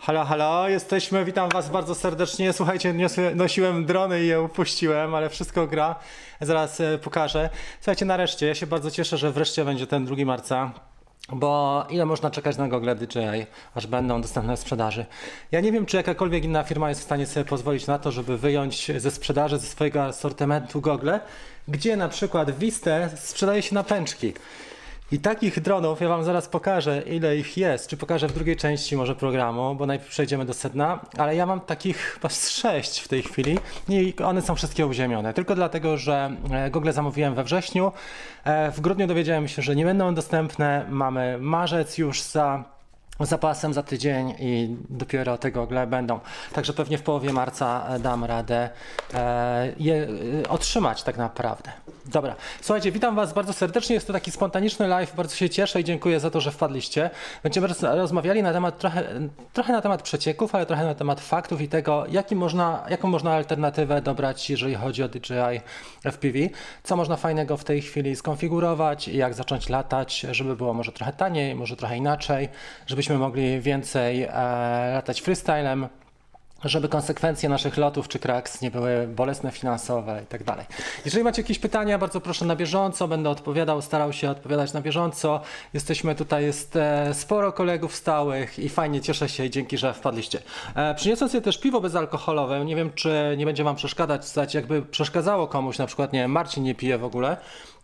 Halo, halo, jesteśmy, witam was bardzo serdecznie. Słuchajcie, nosiłem drony i je upuściłem, ale wszystko gra. Zaraz e, pokażę. Słuchajcie, nareszcie, ja się bardzo cieszę, że wreszcie będzie ten 2 marca. Bo ile można czekać na Google DJI, aż będą dostępne w sprzedaży? Ja nie wiem, czy jakakolwiek inna firma jest w stanie sobie pozwolić na to, żeby wyjąć ze sprzedaży, ze swojego asortymentu Google, gdzie na przykład Vista sprzedaje się na pęczki. I takich dronów ja Wam zaraz pokażę, ile ich jest, czy pokażę w drugiej części może programu, bo najpierw przejdziemy do sedna, ale ja mam takich chyba z sześć w tej chwili. I one są wszystkie uziemione, tylko dlatego, że e, Google zamówiłem we wrześniu, e, w grudniu dowiedziałem się, że nie będą dostępne, mamy marzec już za zapasem za tydzień i dopiero te gogle będą. Także pewnie w połowie marca e, dam radę e, je e, otrzymać tak naprawdę. Dobra, słuchajcie, witam Was bardzo serdecznie. Jest to taki spontaniczny live. Bardzo się cieszę i dziękuję za to, że wpadliście. Będziemy rozmawiali na temat trochę, trochę na temat przecieków, ale trochę na temat faktów i tego, jaki można, jaką można alternatywę dobrać, jeżeli chodzi o DJI FPV. Co można fajnego w tej chwili skonfigurować jak zacząć latać, żeby było może trochę taniej, może trochę inaczej, żebyśmy żebyśmy mogli więcej e, latać freestylem, żeby konsekwencje naszych lotów czy kraks nie były bolesne finansowe i tak dalej. Jeżeli macie jakieś pytania, bardzo proszę na bieżąco, będę odpowiadał, starał się odpowiadać na bieżąco. Jesteśmy tutaj, jest e, sporo kolegów stałych i fajnie, cieszę się i dzięki, że wpadliście. E, przyniosłem sobie też piwo bezalkoholowe, nie wiem, czy nie będzie Wam przeszkadzać, jakby przeszkadzało komuś, na przykład, nie Marcin nie pije w ogóle,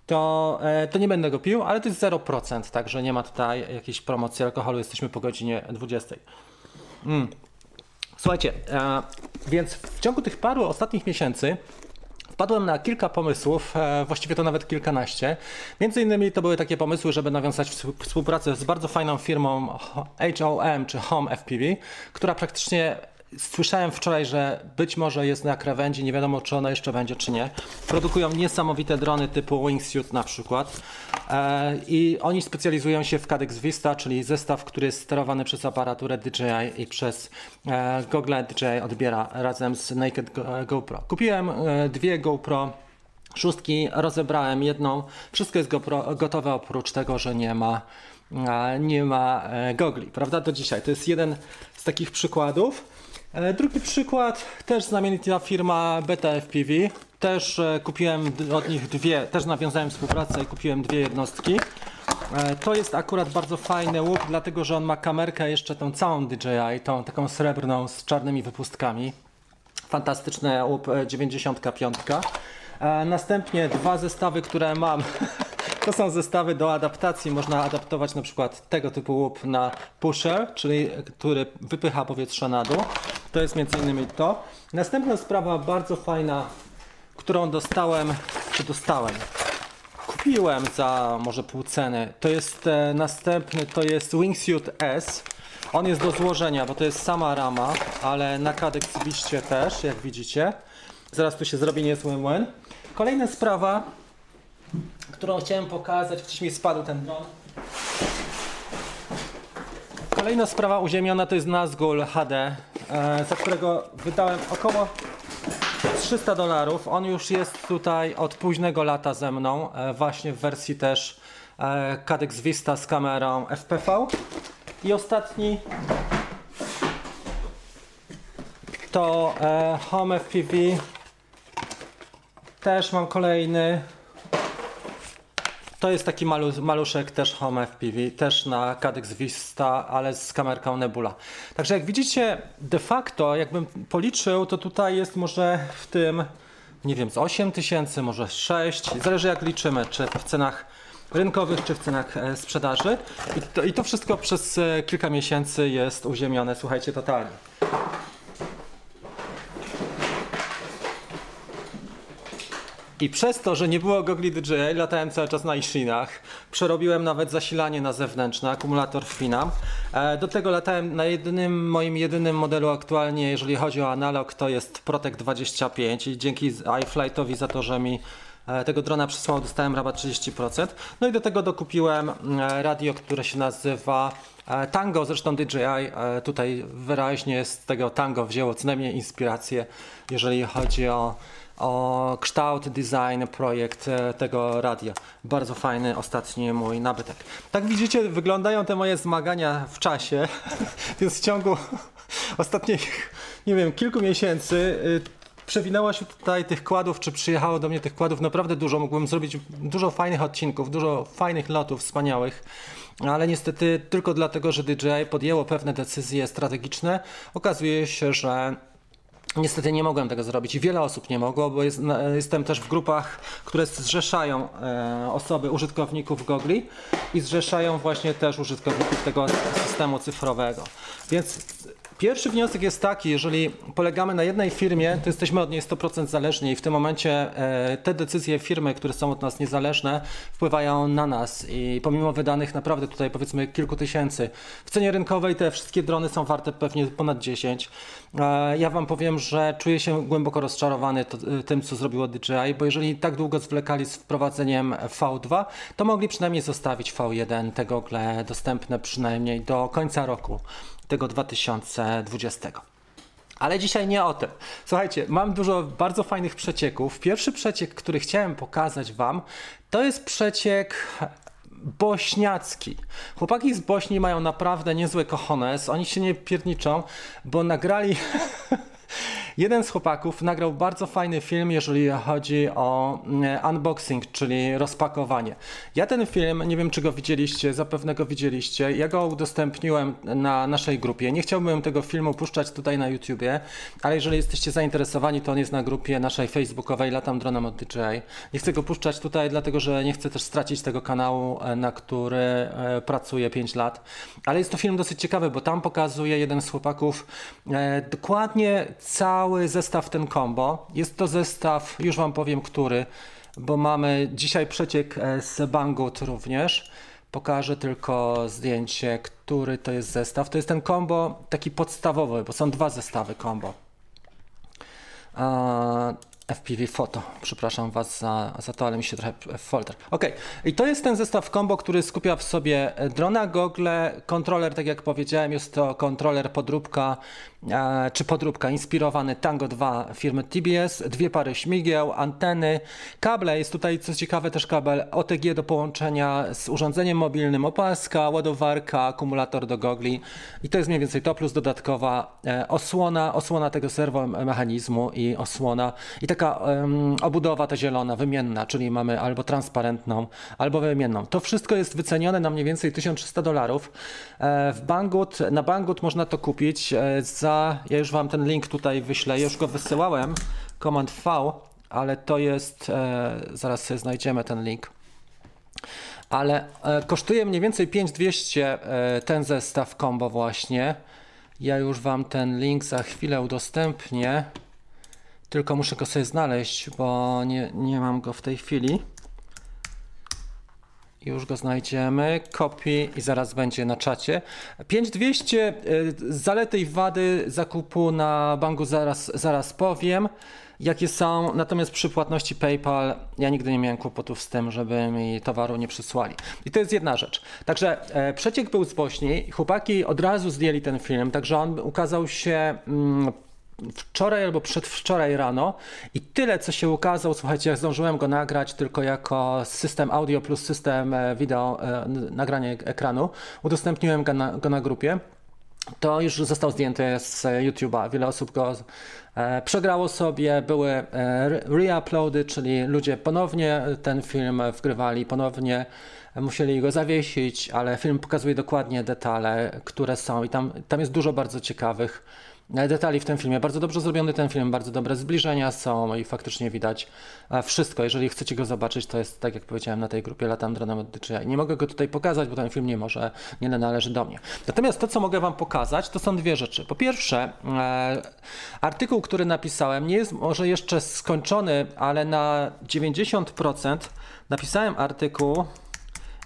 to, e, to nie będę go pił, ale to jest 0%, także nie ma tutaj jakiejś promocji alkoholu, jesteśmy po godzinie 20. Mm. Słuchajcie, e, więc w ciągu tych paru ostatnich miesięcy Wpadłem na kilka pomysłów, e, właściwie to nawet kilkanaście. Między innymi to były takie pomysły, żeby nawiązać współpracę z bardzo fajną firmą HOM czy Home FPV, która praktycznie Słyszałem wczoraj, że być może jest na krawędzi, nie wiadomo czy ona jeszcze będzie czy nie. Produkują niesamowite drony typu Wingsuit na przykład e, i oni specjalizują się w Cadex Vista, czyli zestaw, który jest sterowany przez aparaturę DJI i przez e, Google DJI odbiera razem z Naked GoPro. Kupiłem e, dwie GoPro szóstki, rozebrałem jedną, wszystko jest GoPro, gotowe oprócz tego, że nie ma nie ma gogli, prawda? Do dzisiaj. To jest jeden z takich przykładów. E, drugi przykład, też znamienita firma Beta FPV. Też e, kupiłem od nich dwie, też nawiązałem współpracę i kupiłem dwie jednostki. E, to jest akurat bardzo fajny łuk, dlatego że on ma kamerkę jeszcze tą całą DJI, tą taką srebrną z czarnymi wypustkami. Fantastyczny łup 95. Następnie dwa zestawy, które mam To są zestawy do adaptacji. Można adaptować na przykład tego typu łup na pusher, czyli który wypycha powietrze na dół. To jest między innymi to. Następna sprawa bardzo fajna, którą dostałem, czy dostałem, kupiłem za może pół ceny. To jest e, następny, to jest Wingsuit S. On jest do złożenia, bo to jest sama rama, ale na Wiście też, jak widzicie. Zaraz tu się zrobi niezły młyn. Kolejna sprawa, którą chciałem pokazać. Wcześniej spadł ten dron. Kolejna sprawa uziemiona to jest Nazgul HD, e, za którego wydałem około 300 dolarów. On już jest tutaj od późnego lata ze mną, e, właśnie w wersji też e, Cadex Vista z kamerą FPV. I ostatni to Home FPV. Też mam kolejny to jest taki malu, maluszek też Home FPV, też na Cadex Vista, ale z kamerką Nebula. Także jak widzicie, de facto, jakbym policzył, to tutaj jest może w tym, nie wiem, z 8 tysięcy, może 6, zależy jak liczymy, czy w cenach rynkowych, czy w cenach e, sprzedaży. I to, i to wszystko przez e, kilka miesięcy jest uziemione, słuchajcie, totalnie. I przez to, że nie było gogli DJI, latałem cały czas na Ishinach. Przerobiłem nawet zasilanie na zewnętrzne, akumulator wpinam. E, do tego latałem na jedynym, moim jedynym modelu aktualnie, jeżeli chodzi o analog, to jest Protect 25 i dzięki iFlightowi za to, że mi e, tego drona przysłał, dostałem rabat 30%. No i do tego dokupiłem e, radio, które się nazywa Tango, zresztą DJI tutaj wyraźnie z tego Tango wzięło co najmniej inspirację, jeżeli chodzi o o kształt, design, projekt e, tego radia. Bardzo fajny ostatni mój nabytek. Tak widzicie, wyglądają te moje zmagania w czasie, więc w ciągu ostatnich, nie wiem, kilku miesięcy y, przewinęło się tutaj tych kładów, czy przyjechało do mnie tych kładów naprawdę dużo. Mógłbym zrobić dużo fajnych odcinków, dużo fajnych lotów wspaniałych, ale niestety tylko dlatego, że DJI podjęło pewne decyzje strategiczne, okazuje się, że Niestety nie mogłem tego zrobić i wiele osób nie mogło, bo jest, jestem też w grupach, które zrzeszają e, osoby, użytkowników Gogli i zrzeszają właśnie też użytkowników tego systemu cyfrowego. Więc Pierwszy wniosek jest taki, jeżeli polegamy na jednej firmie, to jesteśmy od niej 100% zależni i w tym momencie e, te decyzje firmy, które są od nas niezależne, wpływają na nas i pomimo wydanych naprawdę tutaj powiedzmy kilku tysięcy, w cenie rynkowej te wszystkie drony są warte pewnie ponad 10. E, ja Wam powiem, że czuję się głęboko rozczarowany to, e, tym, co zrobiło DJI, bo jeżeli tak długo zwlekali z wprowadzeniem V2, to mogli przynajmniej zostawić V1, te gogle dostępne przynajmniej do końca roku tego 2020. Ale dzisiaj nie o tym. Słuchajcie, mam dużo bardzo fajnych przecieków. Pierwszy przeciek, który chciałem pokazać Wam, to jest przeciek bośniacki. Chłopaki z Bośni mają naprawdę niezłe kochones. Oni się nie pierniczą, bo nagrali Jeden z chłopaków nagrał bardzo fajny film, jeżeli chodzi o e, unboxing, czyli rozpakowanie. Ja ten film, nie wiem czy go widzieliście, zapewne go widzieliście. Ja go udostępniłem na naszej grupie. Nie chciałbym tego filmu puszczać tutaj na YouTubie, ale jeżeli jesteście zainteresowani, to on jest na grupie naszej facebookowej Latam Dronem od DJI. Nie chcę go puszczać tutaj, dlatego że nie chcę też stracić tego kanału, e, na który e, pracuję 5 lat. Ale jest to film dosyć ciekawy, bo tam pokazuje jeden z chłopaków dokładnie cały cały zestaw ten combo. Jest to zestaw, już Wam powiem, który, bo mamy dzisiaj przeciek e, z Banggood również. Pokażę tylko zdjęcie, który to jest zestaw. To jest ten combo taki podstawowy, bo są dwa zestawy combo. FPV Photo. Przepraszam Was za, za to, ale mi się trochę folder. Ok, i to jest ten zestaw combo, który skupia w sobie drona, gogle, kontroler, tak jak powiedziałem, jest to kontroler podróbka czy podróbka inspirowany Tango 2 firmy TBS, dwie pary śmigieł, anteny, kable, jest tutaj co ciekawe też kabel OTG do połączenia z urządzeniem mobilnym, opaska, ładowarka, akumulator do gogli i to jest mniej więcej to plus dodatkowa e, osłona, osłona tego serwomechanizmu i osłona i taka um, obudowa ta zielona, wymienna, czyli mamy albo transparentną, albo wymienną. To wszystko jest wycenione na mniej więcej 1300 dolarów. E, w Banggood, na Banggood można to kupić za ja już Wam ten link tutaj wyślę, już go wysyłałem, Command V, ale to jest, e, zaraz sobie znajdziemy ten link. Ale e, kosztuje mniej więcej 5200 e, ten zestaw combo właśnie. Ja już Wam ten link za chwilę udostępnię. Tylko muszę go sobie znaleźć, bo nie, nie mam go w tej chwili. Już go znajdziemy. Copy i zaraz będzie na czacie. 5200 y, zalety i wady zakupu na banku zaraz, zaraz powiem. Jakie są, natomiast przy płatności PayPal ja nigdy nie miałem kłopotów z tym, żeby mi towaru nie przysłali. I to jest jedna rzecz. Także e, przeciek był z Bośni, chłopaki od razu zdjęli ten film, także on ukazał się mm, wczoraj albo przedwczoraj rano i tyle, co się ukazał, słuchajcie, jak zdążyłem go nagrać tylko jako system audio plus system e, wideo, e, nagranie ekranu, udostępniłem go na, go na grupie. To już został zdjęty z YouTube'a. Wiele osób go e, przegrało sobie, były reuploady, czyli ludzie ponownie ten film wgrywali, ponownie musieli go zawiesić, ale film pokazuje dokładnie detale, które są i tam, tam jest dużo bardzo ciekawych detali w tym filmie. Bardzo dobrze zrobiony ten film, bardzo dobre zbliżenia są i faktycznie widać e, wszystko. Jeżeli chcecie go zobaczyć, to jest tak jak powiedziałem na tej grupie od DJI. Nie mogę go tutaj pokazać, bo ten film nie może, nie należy do mnie. Natomiast to, co mogę Wam pokazać, to są dwie rzeczy. Po pierwsze, e, artykuł, który napisałem, nie jest może jeszcze skończony, ale na 90% napisałem artykuł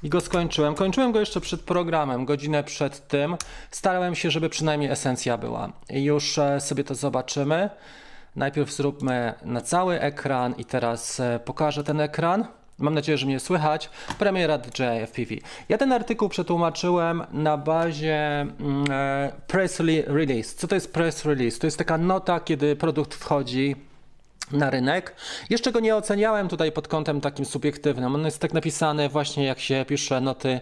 i go skończyłem. Kończyłem go jeszcze przed programem, godzinę przed tym. Starałem się, żeby przynajmniej esencja była. I już e, sobie to zobaczymy. Najpierw zróbmy na cały ekran i teraz e, pokażę ten ekran. Mam nadzieję, że mnie słychać. Premiera DJI FPV. Ja ten artykuł przetłumaczyłem na bazie mm, e, press release. Co to jest press release? To jest taka nota, kiedy produkt wchodzi na rynek. Jeszcze go nie oceniałem tutaj pod kątem takim subiektywnym. On jest tak napisany właśnie jak się pisze noty,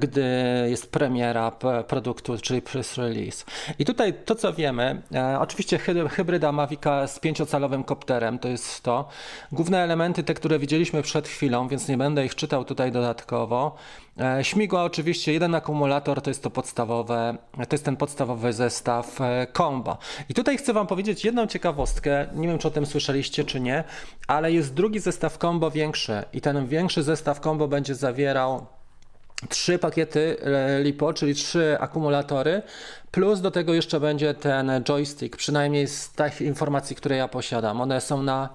gdy jest premiera produktu, czyli press release. I tutaj to co wiemy, e, oczywiście hybryda Mavica z pięciocalowym kopterem, to jest to. Główne elementy te, które widzieliśmy przed chwilą, więc nie będę ich czytał tutaj dodatkowo. E, śmigła oczywiście, jeden akumulator to jest to podstawowe, to jest ten podstawowy zestaw combo. I tutaj chcę Wam powiedzieć jedną ciekawostkę, nie wiem czy o tym słyszeliście czy nie, ale jest drugi zestaw combo większy i ten większy zestaw combo będzie zawierał trzy pakiety e, LiPo, czyli trzy akumulatory, plus do tego jeszcze będzie ten joystick, przynajmniej z tych informacji, które ja posiadam. One są na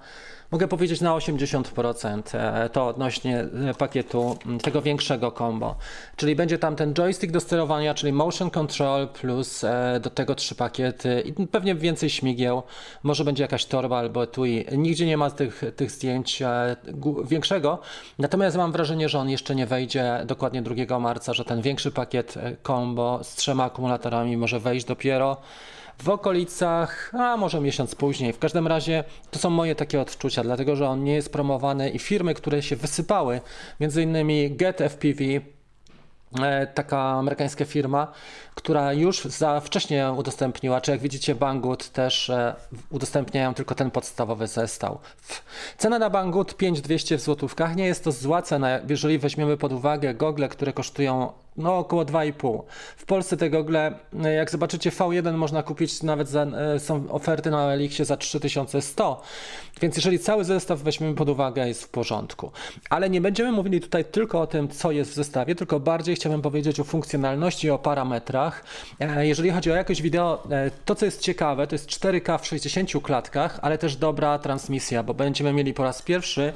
mogę powiedzieć na 80% e, to odnośnie e, pakietu tego większego combo. Czyli będzie tam ten joystick do sterowania, czyli motion control plus e, do tego trzy pakiety i pewnie więcej śmigieł. Może będzie jakaś torba albo etui. Nigdzie nie ma tych, tych zdjęć większego. Natomiast mam wrażenie, że on jeszcze nie wejdzie dokładnie 2 marca, że ten większy pakiet combo z trzema akumulatorami może wejść dopiero w okolicach, a może miesiąc później. W każdym razie to są moje takie odczucia, dlatego że on nie jest promowany i firmy, które się wysypały, między innymi Get FPV, e, taka amerykańska firma, która już za wcześnie udostępniła, czy jak widzicie Banggood też e, udostępniają tylko ten podstawowy zestaw. Cena na Banggood 5200 w złotówkach, nie jest to zła cena, jeżeli weźmiemy pod uwagę gogle, które kosztują no około 2,5. W Polsce te gogle, e, jak zobaczycie V1 można kupić nawet za, e, są oferty na Elixie za 3100, więc jeżeli cały zestaw weźmiemy pod uwagę jest w porządku. Ale nie będziemy mówili tutaj tylko o tym, co jest w zestawie, tylko bardziej chciałbym powiedzieć o funkcjonalności i o parametrach. E, jeżeli chodzi o jakość wideo, to co jest ciekawe, to jest 4K w 60 klatkach, ale też dobra transmisja, bo będziemy mieli po raz pierwszy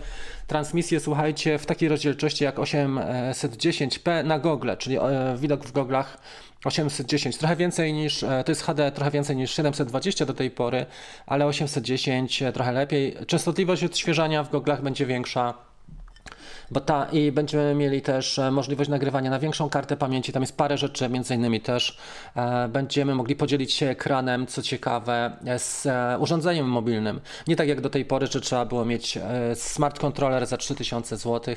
transmisję, słuchajcie, w takiej rozdzielczości jak 810p na gogle, czyli e, widok w goglach 810, trochę więcej niż, e, to jest HD trochę więcej niż 720 do tej pory, ale 810 e, trochę lepiej. Częstotliwość odświeżania w goglach będzie większa bo ta i będziemy mieli też e, możliwość nagrywania na większą kartę pamięci. Tam jest parę rzeczy, między innymi też e, będziemy mogli podzielić się ekranem, co ciekawe, e, z urządzeniem mobilnym. Nie tak jak do tej pory, że trzeba było mieć smart controller za 3000 zł,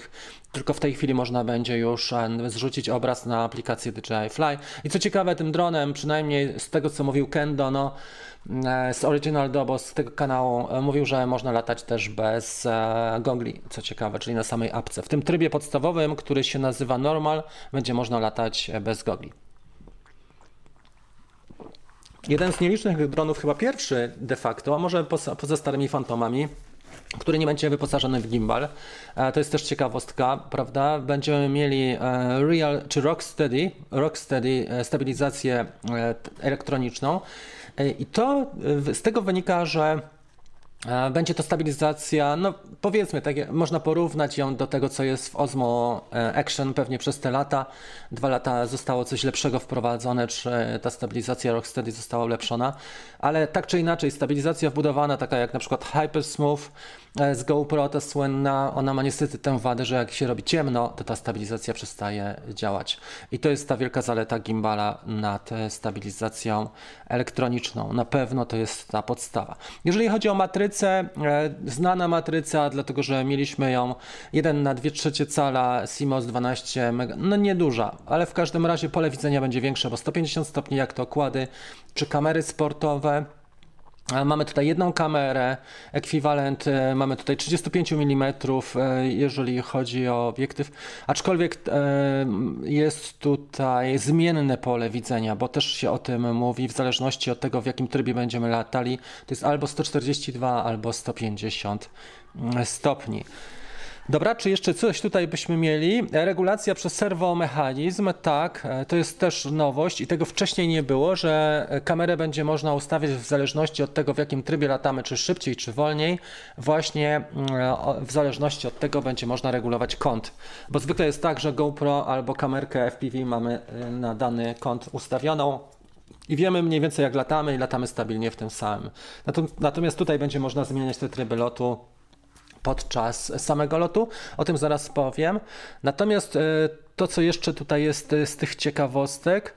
tylko w tej chwili można będzie już zrzucić obraz na aplikację DJI Fly. I co ciekawe, tym dronem, przynajmniej z tego co mówił Kendo, no E, z Original Dobo z tego kanału e, mówił, że można latać też bez e, gogli, co ciekawe, czyli na samej apce. W tym trybie podstawowym, który się nazywa Normal, będzie można latać bez gogli. Jeden z nielicznych dronów, chyba pierwszy de facto, a może poza, poza starymi fantomami, który nie będzie wyposażony w gimbal. To jest też ciekawostka, prawda? Będziemy mieli Real czy Rocksteady, Rocksteady stabilizację elektroniczną. E, I to e, z tego wynika, że e, będzie to stabilizacja, no powiedzmy, tak, można porównać ją do tego, co jest w Osmo Action pewnie przez te lata. Dwa lata zostało coś lepszego wprowadzone, czy ta stabilizacja Rocksteady została ulepszona, ale tak czy inaczej, stabilizacja wbudowana, taka jak na przykład Hypersmooth, z GoPro ta słynna, ona ma niestety tę wadę, że jak się robi ciemno, to ta stabilizacja przestaje działać. I to jest ta wielka zaleta gimbala nad stabilizacją elektroniczną. Na pewno to jest ta podstawa. Jeżeli chodzi o matrycę, e, znana matryca, dlatego że mieliśmy ją 1 na 2 trzecie cala CMOS 12 mega, no nieduża, ale w każdym razie pole widzenia będzie większe, bo 150 stopni jak to okłady, czy kamery sportowe, Mamy tutaj jedną kamerę, ekwiwalent, e, mamy tutaj 35 mm, e, jeżeli chodzi o obiektyw, aczkolwiek e, jest tutaj zmienne pole widzenia, bo też się o tym mówi, w zależności od tego, w jakim trybie będziemy latali, to jest albo 142, albo 150 mm, stopni. Dobra, czy jeszcze coś tutaj byśmy mieli? Regulacja przez serwomechanizm, tak, e, to jest też nowość i tego wcześniej nie było, że kamerę będzie można ustawiać w zależności od tego, w jakim trybie latamy, czy szybciej, czy wolniej. Właśnie mm, w zależności od tego będzie można regulować kąt. Bo zwykle jest tak, że GoPro albo kamerkę FPV mamy e, na dany kąt ustawioną, i wiemy mniej więcej jak latamy i latamy stabilnie w tym samym. Natomiast tutaj będzie można zmieniać te tryby lotu podczas samego lotu. O tym zaraz powiem. Natomiast e, to, co jeszcze tutaj jest z tych ciekawostek,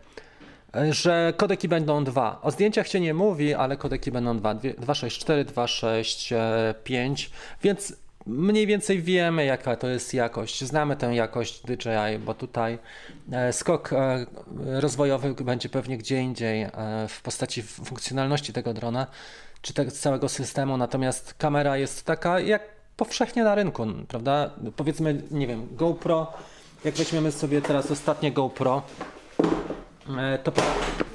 że kodeki będą dwa. O zdjęciach się nie mówi, ale kodeki będą dwa. 264, 265, więc mniej więcej wiemy, jaka to jest jakość. Znamy tę jakość DJI, bo tutaj e, skok e, rozwojowy będzie pewnie gdzie indziej e, w postaci funkcjonalności tego drona, czy tego całego systemu, natomiast kamera jest taka jak powszechnie na rynku, prawda? Powiedzmy, nie wiem, GoPro, jak weźmiemy sobie teraz ostatnie GoPro, to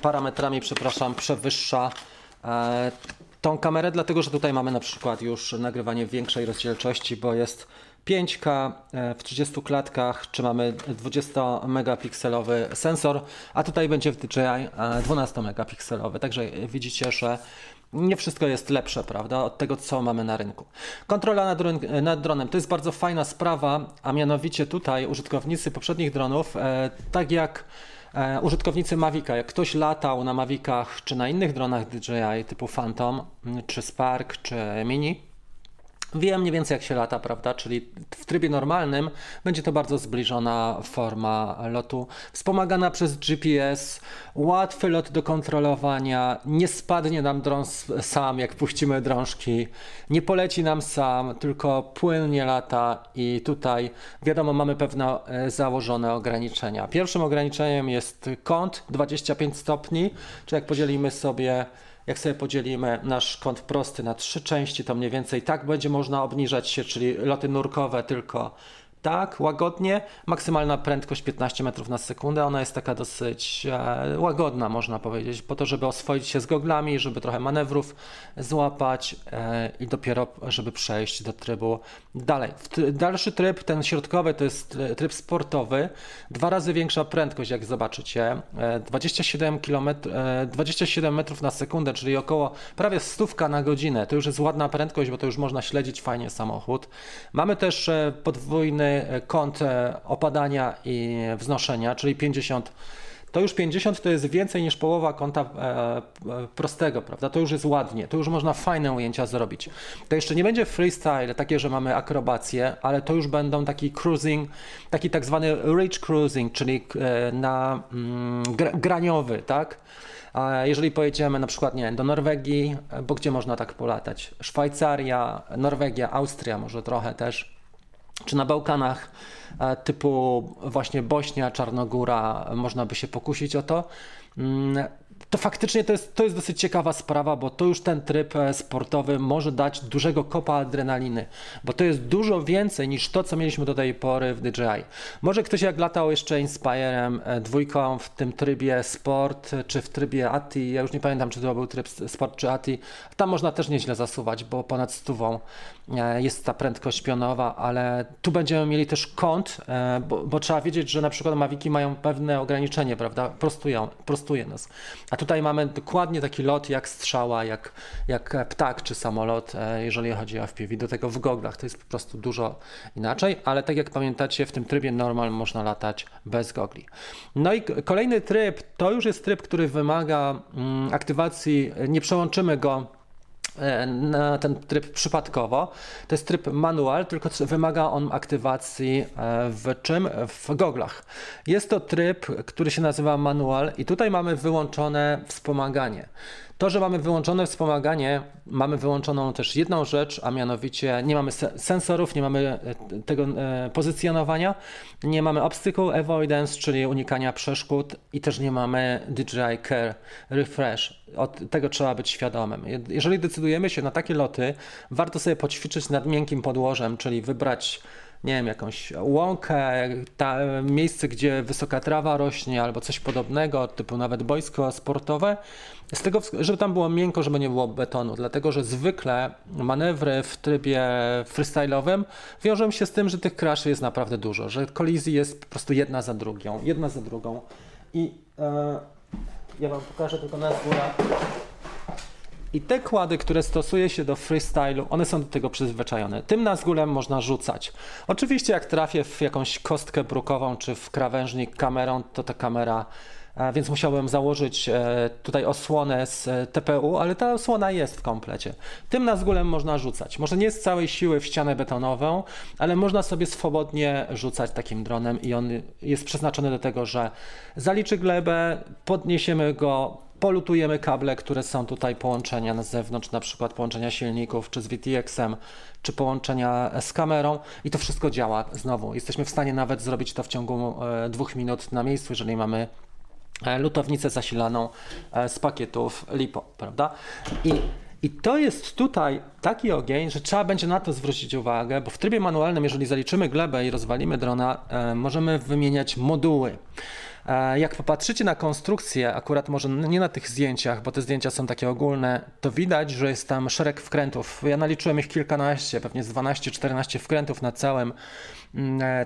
parametrami, przepraszam, przewyższa tą kamerę, dlatego że tutaj mamy na przykład już nagrywanie większej rozdzielczości, bo jest 5K e, w 30 klatkach, czy mamy 20 megapikselowy sensor, a tutaj będzie w DJI 12 e, megapikselowy. Także widzicie, że nie wszystko jest lepsze, prawda, od tego, co mamy na rynku. Kontrola nad, nad, dronem to jest bardzo fajna sprawa, a mianowicie tutaj użytkownicy poprzednich dronów, e, tak jak E, użytkownicy Mavica, jak ktoś latał na Mavicach czy na innych dronach DJI typu Phantom, czy Spark, czy Mini, Wiem mniej więcej jak się lata, prawda? Czyli w trybie normalnym będzie to bardzo zbliżona forma lotu, wspomagana przez GPS, łatwy lot do kontrolowania, nie spadnie nam dron sam jak puścimy drążki, nie poleci nam sam, tylko płynnie lata i tutaj wiadomo mamy pewne e, założone ograniczenia. Pierwszym ograniczeniem jest kąt 25 stopni, czy jak podzielimy sobie jak sobie podzielimy nasz kąt prosty na trzy części, to mniej więcej tak będzie można obniżać się, czyli loty nurkowe tylko tak, łagodnie. Maksymalna prędkość 15 metrów na sekundę. Ona jest taka dosyć e, łagodna, można powiedzieć, po to, żeby oswoić się z goglami, żeby trochę manewrów złapać e, i dopiero, żeby przejść do trybu dalej. Dalszy tryb, ten środkowy, to jest tryb sportowy. Dwa razy większa prędkość, jak zobaczycie. E, 27 km, 27 metrów na sekundę, czyli około prawie stówka na godzinę. To już jest ładna prędkość, bo to już można śledzić fajnie samochód. Mamy też e, kąt e, opadania i wznoszenia, czyli 50 to już 50 to jest więcej niż połowa kąta e, e, prostego, prawda? To już jest ładnie, to już można fajne ujęcia zrobić. To jeszcze nie będzie freestyle, takie, że mamy akrobację, ale to już będą taki cruising, taki tak zwany ridge cruising, czyli na mm, graniowy, tak? A jeżeli pojedziemy na przykład nie, do Norwegii, bo gdzie można tak polatać? Szwajcaria, Norwegia, Austria może trochę też czy na Bałkanach e, typu właśnie Bośnia, Czarnogóra, można by się pokusić o to. Mm, to faktycznie to jest, to jest dosyć ciekawa sprawa, bo to już ten tryb e, sportowy może dać dużego kopa adrenaliny, bo to jest dużo więcej niż to, co mieliśmy do tej pory w DJI. Może ktoś jak latał jeszcze Inspirem e, dwójką w tym trybie sport, czy w trybie ATI, ja już nie pamiętam, czy to był tryb sport czy ATI, tam można też nieźle zasuwać, bo ponad stówą jest ta prędkość pionowa, ale tu będziemy mieli też kąt, bo, bo trzeba wiedzieć, że na przykład Maviki mają pewne ograniczenie, prawda, prostują, prostuje nas. A tutaj mamy dokładnie taki lot jak strzała, jak, jak ptak czy samolot, e, jeżeli chodzi o FPV. Do tego w goglach to jest po prostu dużo inaczej, ale tak jak pamiętacie, w tym trybie normal można latać bez gogli. No i kolejny tryb to już jest tryb, który wymaga mm, aktywacji, nie przełączymy go E, na ten tryb przypadkowo. To jest tryb manual, tylko wymaga on aktywacji e, w czym? W goglach. Jest to tryb, który się nazywa manual i tutaj mamy wyłączone wspomaganie. To, że mamy wyłączone wspomaganie, mamy wyłączoną też jedną rzecz, a mianowicie nie mamy sensorów, nie mamy e, tego e, pozycjonowania, nie mamy obstacle avoidance, czyli unikania przeszkód i też nie mamy DJI Care Refresh. Od tego trzeba być świadomym. Jeżeli decydujemy się na takie loty, warto sobie poćwiczyć nad miękkim podłożem, czyli wybrać nie wiem, jakąś łąkę, ta, miejsce, gdzie wysoka trawa rośnie albo coś podobnego, typu nawet boisko sportowe, z tego, żeby tam było miękko, żeby nie było betonu, dlatego że zwykle manewry w trybie freestyle'owym wiążą się z tym, że tych crashy jest naprawdę dużo, że kolizji jest po prostu jedna za drugą, jedna za drugą i e, ja Wam pokażę tylko na górę. I te kłady, które stosuje się do freestylu, one są do tego przyzwyczajone. Tym nazgulem można rzucać. Oczywiście jak trafię w jakąś kostkę brukową czy w krawężnik kamerą, to ta kamera więc musiałem założyć e, tutaj osłonę z e, TPU, ale ta osłona jest w komplecie. Tym nazgulem można rzucać. Może nie z całej siły w ścianę betonową, ale można sobie swobodnie rzucać takim dronem i on jest przeznaczony do tego, że zaliczy glebę, podniesiemy go, polutujemy kable, które są tutaj połączenia na zewnątrz, na przykład połączenia silników, czy z VTX-em, czy połączenia z kamerą i to wszystko działa znowu. Jesteśmy w stanie nawet zrobić to w ciągu e, dwóch minut na miejscu, jeżeli mamy lutownicę zasilaną e, z pakietów LiPo, prawda? I i to jest tutaj taki ogień, że trzeba będzie na to zwrócić uwagę, bo w trybie manualnym, jeżeli zaliczymy glebę i rozwalimy drona, możemy wymieniać moduły. E, jak popatrzycie na konstrukcję, akurat może nie na tych zdjęciach, bo te zdjęcia są takie ogólne, to widać, że jest tam szereg wkrętów. Ja naliczyłem ich kilkanaście, pewnie z 12-14 wkrętów na całym e,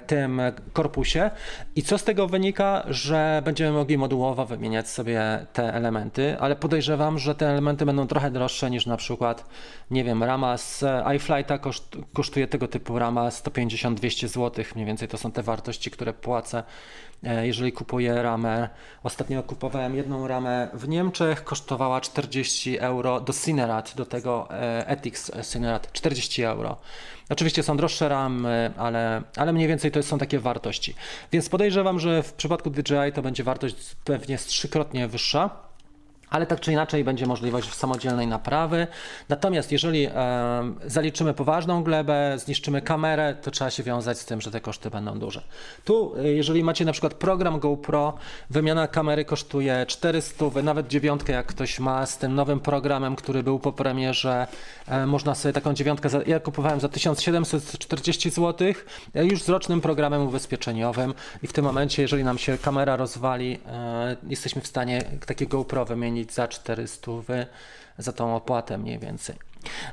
tym korpusie. I co z tego wynika? Że będziemy mogli modułowo wymieniać sobie te elementy, ale podejrzewam, że te elementy będą trochę droższe niż na przykład, nie wiem, rama z iFlighta koszt, kosztuje tego typu rama 150-200 zł, mniej więcej to są te wartości, które płacę E, jeżeli kupuję ramę. Ostatnio kupowałem jedną ramę w Niemczech, kosztowała 40 euro do Cinerat, do tego e, Ethics Cinerat, 40 euro. Oczywiście są droższe ramy, ale, ale mniej więcej to są takie wartości. Więc podejrzewam, że w przypadku DJI to będzie wartość pewnie trzykrotnie wyższa ale tak czy inaczej będzie możliwość samodzielnej naprawy. Natomiast jeżeli e, zaliczymy poważną glebę, zniszczymy kamerę, to trzeba się wiązać z tym, że te koszty będą duże. Tu, e, jeżeli macie na przykład program GoPro, wymiana kamery kosztuje 400, nawet dziewiątkę, jak ktoś ma z tym nowym programem, który był po premierze, e, można sobie taką dziewiątkę, za, ja kupowałem za 1740 zł, e, już z rocznym programem ubezpieczeniowym i w tym momencie, jeżeli nam się kamera rozwali, e, jesteśmy w stanie takie GoPro wymienić wymienić za 400 za tą opłatę mniej więcej.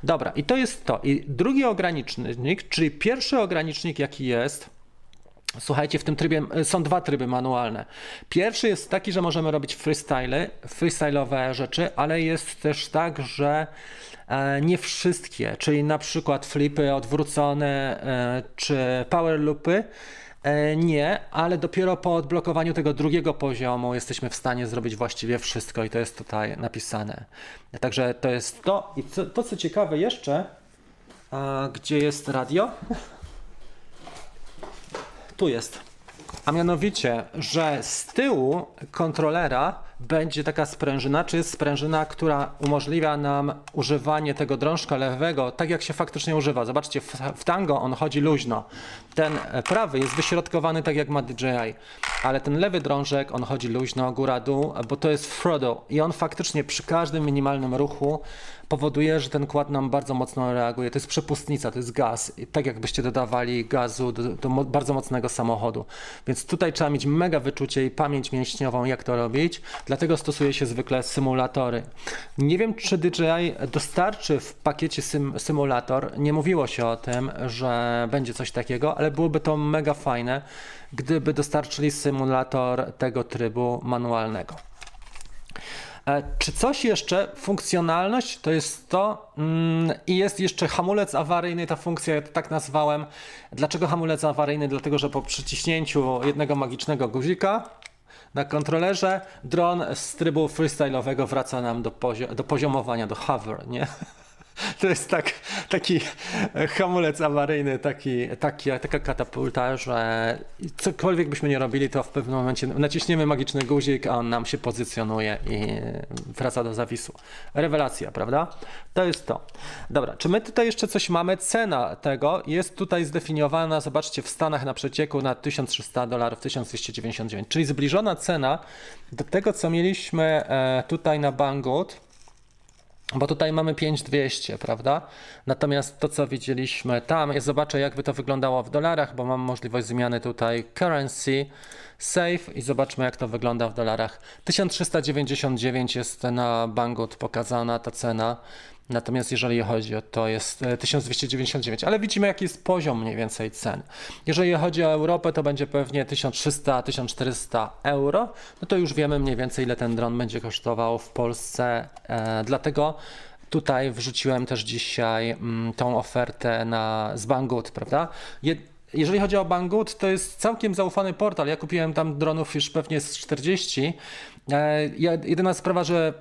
Dobra, i to jest to. I drugi ogranicznik, czyli pierwszy ogranicznik, jaki jest, Słuchajcie, w tym trybie są dwa tryby manualne. Pierwszy jest taki, że możemy robić freestyle, freestyle'owe rzeczy, ale jest też tak, że e, nie wszystkie, czyli na przykład flipy odwrócone e, czy power loopy nie, ale dopiero po odblokowaniu tego drugiego poziomu jesteśmy w stanie zrobić właściwie wszystko i to jest tutaj napisane. Także to jest to. I to, co ciekawe jeszcze, a, gdzie jest radio? Tu jest. A mianowicie, że z tyłu kontrolera będzie taka sprężyna, czy sprężyna, która umożliwia nam używanie tego drążka lewego tak, jak się faktycznie używa. Zobaczcie, w, w tango on chodzi luźno. Ten e, prawy jest wyśrodkowany tak, jak ma DJI, ale ten lewy drążek, on chodzi luźno, góra-dół, bo to jest Frodo i on faktycznie przy każdym minimalnym ruchu powoduje, że ten kład nam bardzo mocno reaguje. To jest przepustnica, to jest gaz. Tak jakbyście dodawali gazu do, do bardzo mocnego samochodu. Więc tutaj trzeba mieć mega wyczucie i pamięć mięśniową, jak to robić. Dlatego stosuje się zwykle symulatory. Nie wiem, czy DJI dostarczy w pakiecie sym, symulator. Nie mówiło się o tym, że będzie coś takiego, ale byłoby to mega fajne, gdyby dostarczyli symulator tego trybu manualnego. E, czy coś jeszcze? Funkcjonalność to jest to mm, i jest jeszcze hamulec awaryjny, ta funkcja ja to tak nazwałem. Dlaczego hamulec awaryjny? Dlatego, że po przyciśnięciu jednego magicznego guzika na kontrolerze dron z trybu freestyle'owego wraca nam do, pozio do poziomowania, do hover, nie? To jest tak, taki hamulec awaryjny, taki, taki, taka katapulta, że cokolwiek byśmy nie robili, to w pewnym momencie naciśniemy magiczny guzik, a on nam się pozycjonuje i wraca do zawisu. Rewelacja, prawda? To jest to. Dobra, czy my tutaj jeszcze coś mamy? Cena tego jest tutaj zdefiniowana, zobaczcie, w Stanach na przecieku na 1300 dolarów, 1299, czyli zbliżona cena do tego, co mieliśmy e, tutaj na Banggood bo tutaj mamy 5200, prawda? Natomiast to, co widzieliśmy tam, ja zobaczę, jakby to wyglądało w dolarach, bo mam możliwość zmiany tutaj currency, save i zobaczmy, jak to wygląda w dolarach. 1399 jest na Banggood pokazana ta cena. Natomiast jeżeli chodzi o to jest 1299, e, ale widzimy jaki jest poziom mniej więcej cen. Jeżeli chodzi o Europę, to będzie pewnie 1300-1400 euro. No to już wiemy mniej więcej ile ten dron będzie kosztował w Polsce. E, dlatego tutaj wrzuciłem też dzisiaj mm, tą ofertę na z Banggood, prawda? Jed jeżeli chodzi o Banggood, to jest całkiem zaufany portal. Ja kupiłem tam dronów już pewnie z 40. E, jedyna sprawa, że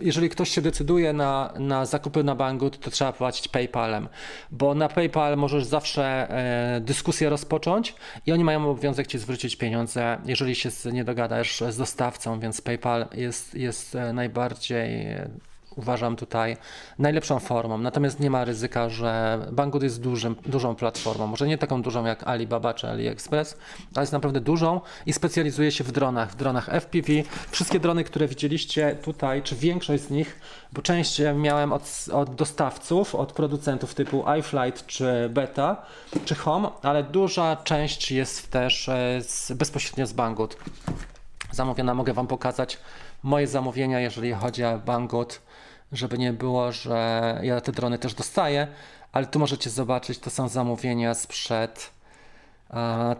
jeżeli ktoś się decyduje na, na zakupy na Banggood, to trzeba płacić PayPalem, bo na PayPal możesz zawsze e, dyskusję rozpocząć i oni mają obowiązek ci zwrócić pieniądze, jeżeli się nie dogadasz z dostawcą, więc PayPal jest, jest e, najbardziej uważam tutaj najlepszą formą. Natomiast nie ma ryzyka, że Banggood jest dużym, dużą platformą. Może nie taką dużą jak Alibaba czy AliExpress, ale jest naprawdę dużą i specjalizuje się w dronach, w dronach FPV. Wszystkie drony, które widzieliście tutaj, czy większość z nich, bo część miałem od, od dostawców, od producentów typu iFlight czy Beta czy Home, ale duża część jest też e, z, bezpośrednio z Banggood zamówiona. Mogę Wam pokazać moje zamówienia, jeżeli chodzi o Banggood żeby nie było, że ja te drony też dostaję, ale tu możecie zobaczyć, to są zamówienia sprzed.